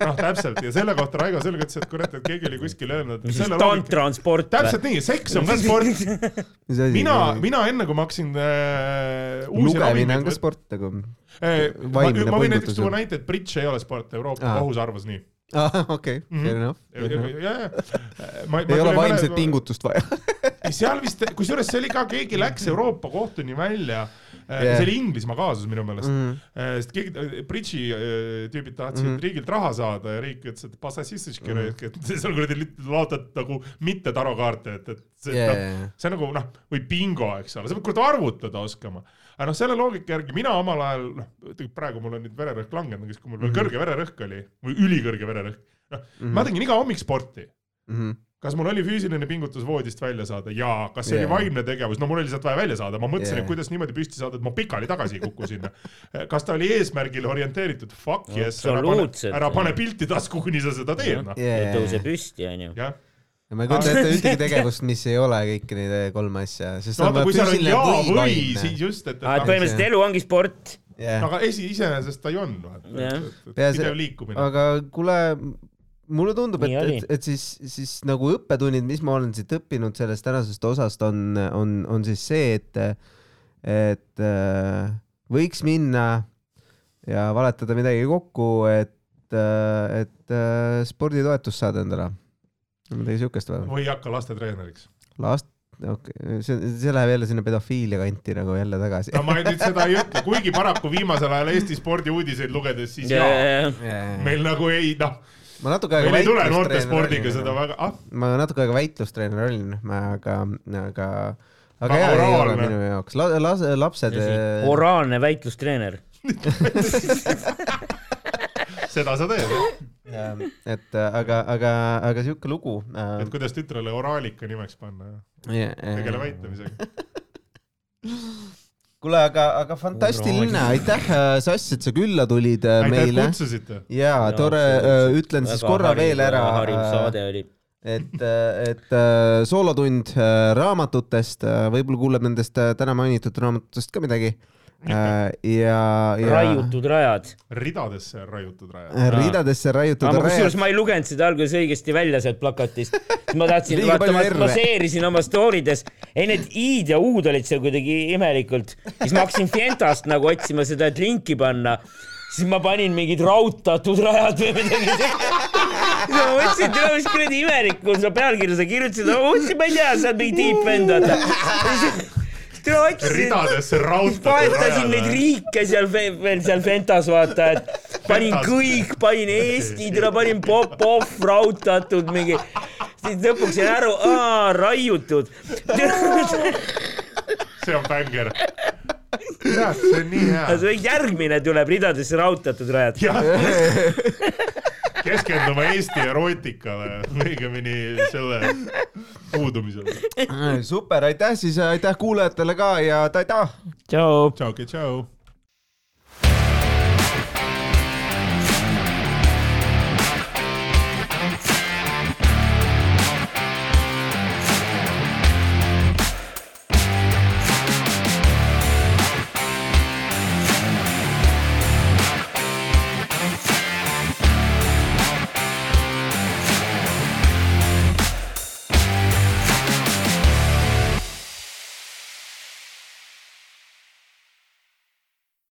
noh, täpselt ja selle kohta Raigo Sõlg ütles, et kurat, et keegi oli kuskil öelnud, et mis siis selle loogika, tantra on sport või? täpselt nii, seks on ka sport. [LAUGHS] mina, mina enne kui ma hakkasin äh, uusi lugemine on ka sport nagu. äh, ma, ma võin näiteks tuua näite, et bridž ei ole sport, Euroopa kohus arvas nii. aa, okei, Mhm. fair enough. ja, ja, ja. ei ole vaimset. pingutust vaja. seal vist, kusjuures see oli ka, keegi läks Euroopa kohtuni välja yeah. see oli Inglismaa kaasus minu meelest mm, -hmm. sest keegi, bridži tüübid tahtsid mm -hmm. riigilt raha saada ja riik ütles, et passasistitški mm, -hmm. et [LAUGHS] seal kuradi laotad nagu mitte tarokaarte, et, et see yeah,, yeah. see on nagu noh, või bingo, eks ole, sa pead kuradi arvutada oskama aga noh, selle loogika järgi mina omal ajal, noh, praegu mul on nüüd vererõhk langenud, aga siis, kui mul veel mm -hmm. kõrge vererõhk oli või ülikõrge vererõhk, noh mm -hmm., ma tegin iga hommik sporti mm. -hmm kas mul oli füüsiline pingutus voodist välja saada? jaa. kas see yeah. oli vaimne tegevus? no mul oli lihtsalt vaja välja saada, ma mõtlesin yeah., et kuidas niimoodi püsti saada, et ma pikali tagasi ei kuku sinna. kas ta oli eesmärgile orienteeritud? Fuck yes, ära pane, ära pane pilti tasku, kuni sa seda teed, noh. Yeah. tõuse püsti, onju. ja ma ei kujuta ette ühtegi tegevust, mis ei ole kõiki neid kolme asja, sest no, vaata, on jaa või, või, siis just, et, et. Ah, põhimõtteliselt elu ongi sport yeah.. aga esi, iseenesest ta ju on, et pidev liikumine. aga kuule, mulle tundub, et, et, et siis, siis nagu õppetunnid, mis ma olen siit õppinud sellest tänasest osast, on, on, on siis see, et, et äh, võiks minna ja valetada midagi kokku, et, äh, et äh, sporditoetust saada endale. midagi siukest või? või hakka lastetreeneriks. last, okei okay., see, see läheb jälle sinna pedofiilia kanti nagu jälle tagasi. no ma nüüd seda ei ütle, kuigi paraku viimasel ajal Eesti spordiuudiseid lugedes siis yeah, jaa yeah., yeah. meil nagu ei noh ma natuke aega meil ei tule noortespordiga seda väga ah?. ma natuke aega väitlustreener olin, aga, aga, aga jaa, ei ole minu jaoks La,, las-, lapsed. oraalne väitlustreener [LAUGHS] seda sa teed, et aga, aga, aga sihuke lugu. et kuidas tütrele oraalika nimeks panna, jah? tegele väitlemisega [LAUGHS] kuule, aga, aga fantastiline, aitäh, äh, Sass, et sa külla tulid äh, aitäh, meile. aitäh, kutsusite. ja tore, äh, ütlen siis korra harim, veel ära. hariv saade oli et, et soolotund raamatutest, võib-olla kuuleb nendest täna mainitud raamatutest ka midagi Äh, ja, ja. raiutud rajad. ridadesse raiutud rajad. ridadesse raiutud rajad. kusjuures ma ei lugenud seda alguses õigesti välja sealt plakatist. ma tahtsin, vaata, ma baseerisin oma story des. ei, need i-d ja u-d olid seal kuidagi imelikult. siis ma hakkasin Fientast nagu otsima seda, et linki panna. siis ma panin mingid raudtatud rajad või midagi sellist ma mõtlesin, et mis kuradi imelik on seda pealkirja sa kirjutasid, ma mõtlesin, ma ei tea, sa oled mingi tiip vend, vaata ridadesse raudtatud vahetasin neid riike seal veel seal Fentas vaata, et panin kõik, panin Eesti, tule panin Popov raudtatud mingi, siis lõpuks jäin aru, raiutud. see on bänger. Jah, see on nii hea. järgmine tuleb ridadesse raudtatud rajad [LAUGHS] keskenduma Eesti erootikale, õigemini selle puudumisele. super, aitäh siis, aitäh kuulajatele ka ja ta-ta. tšau. tšauki, tšau.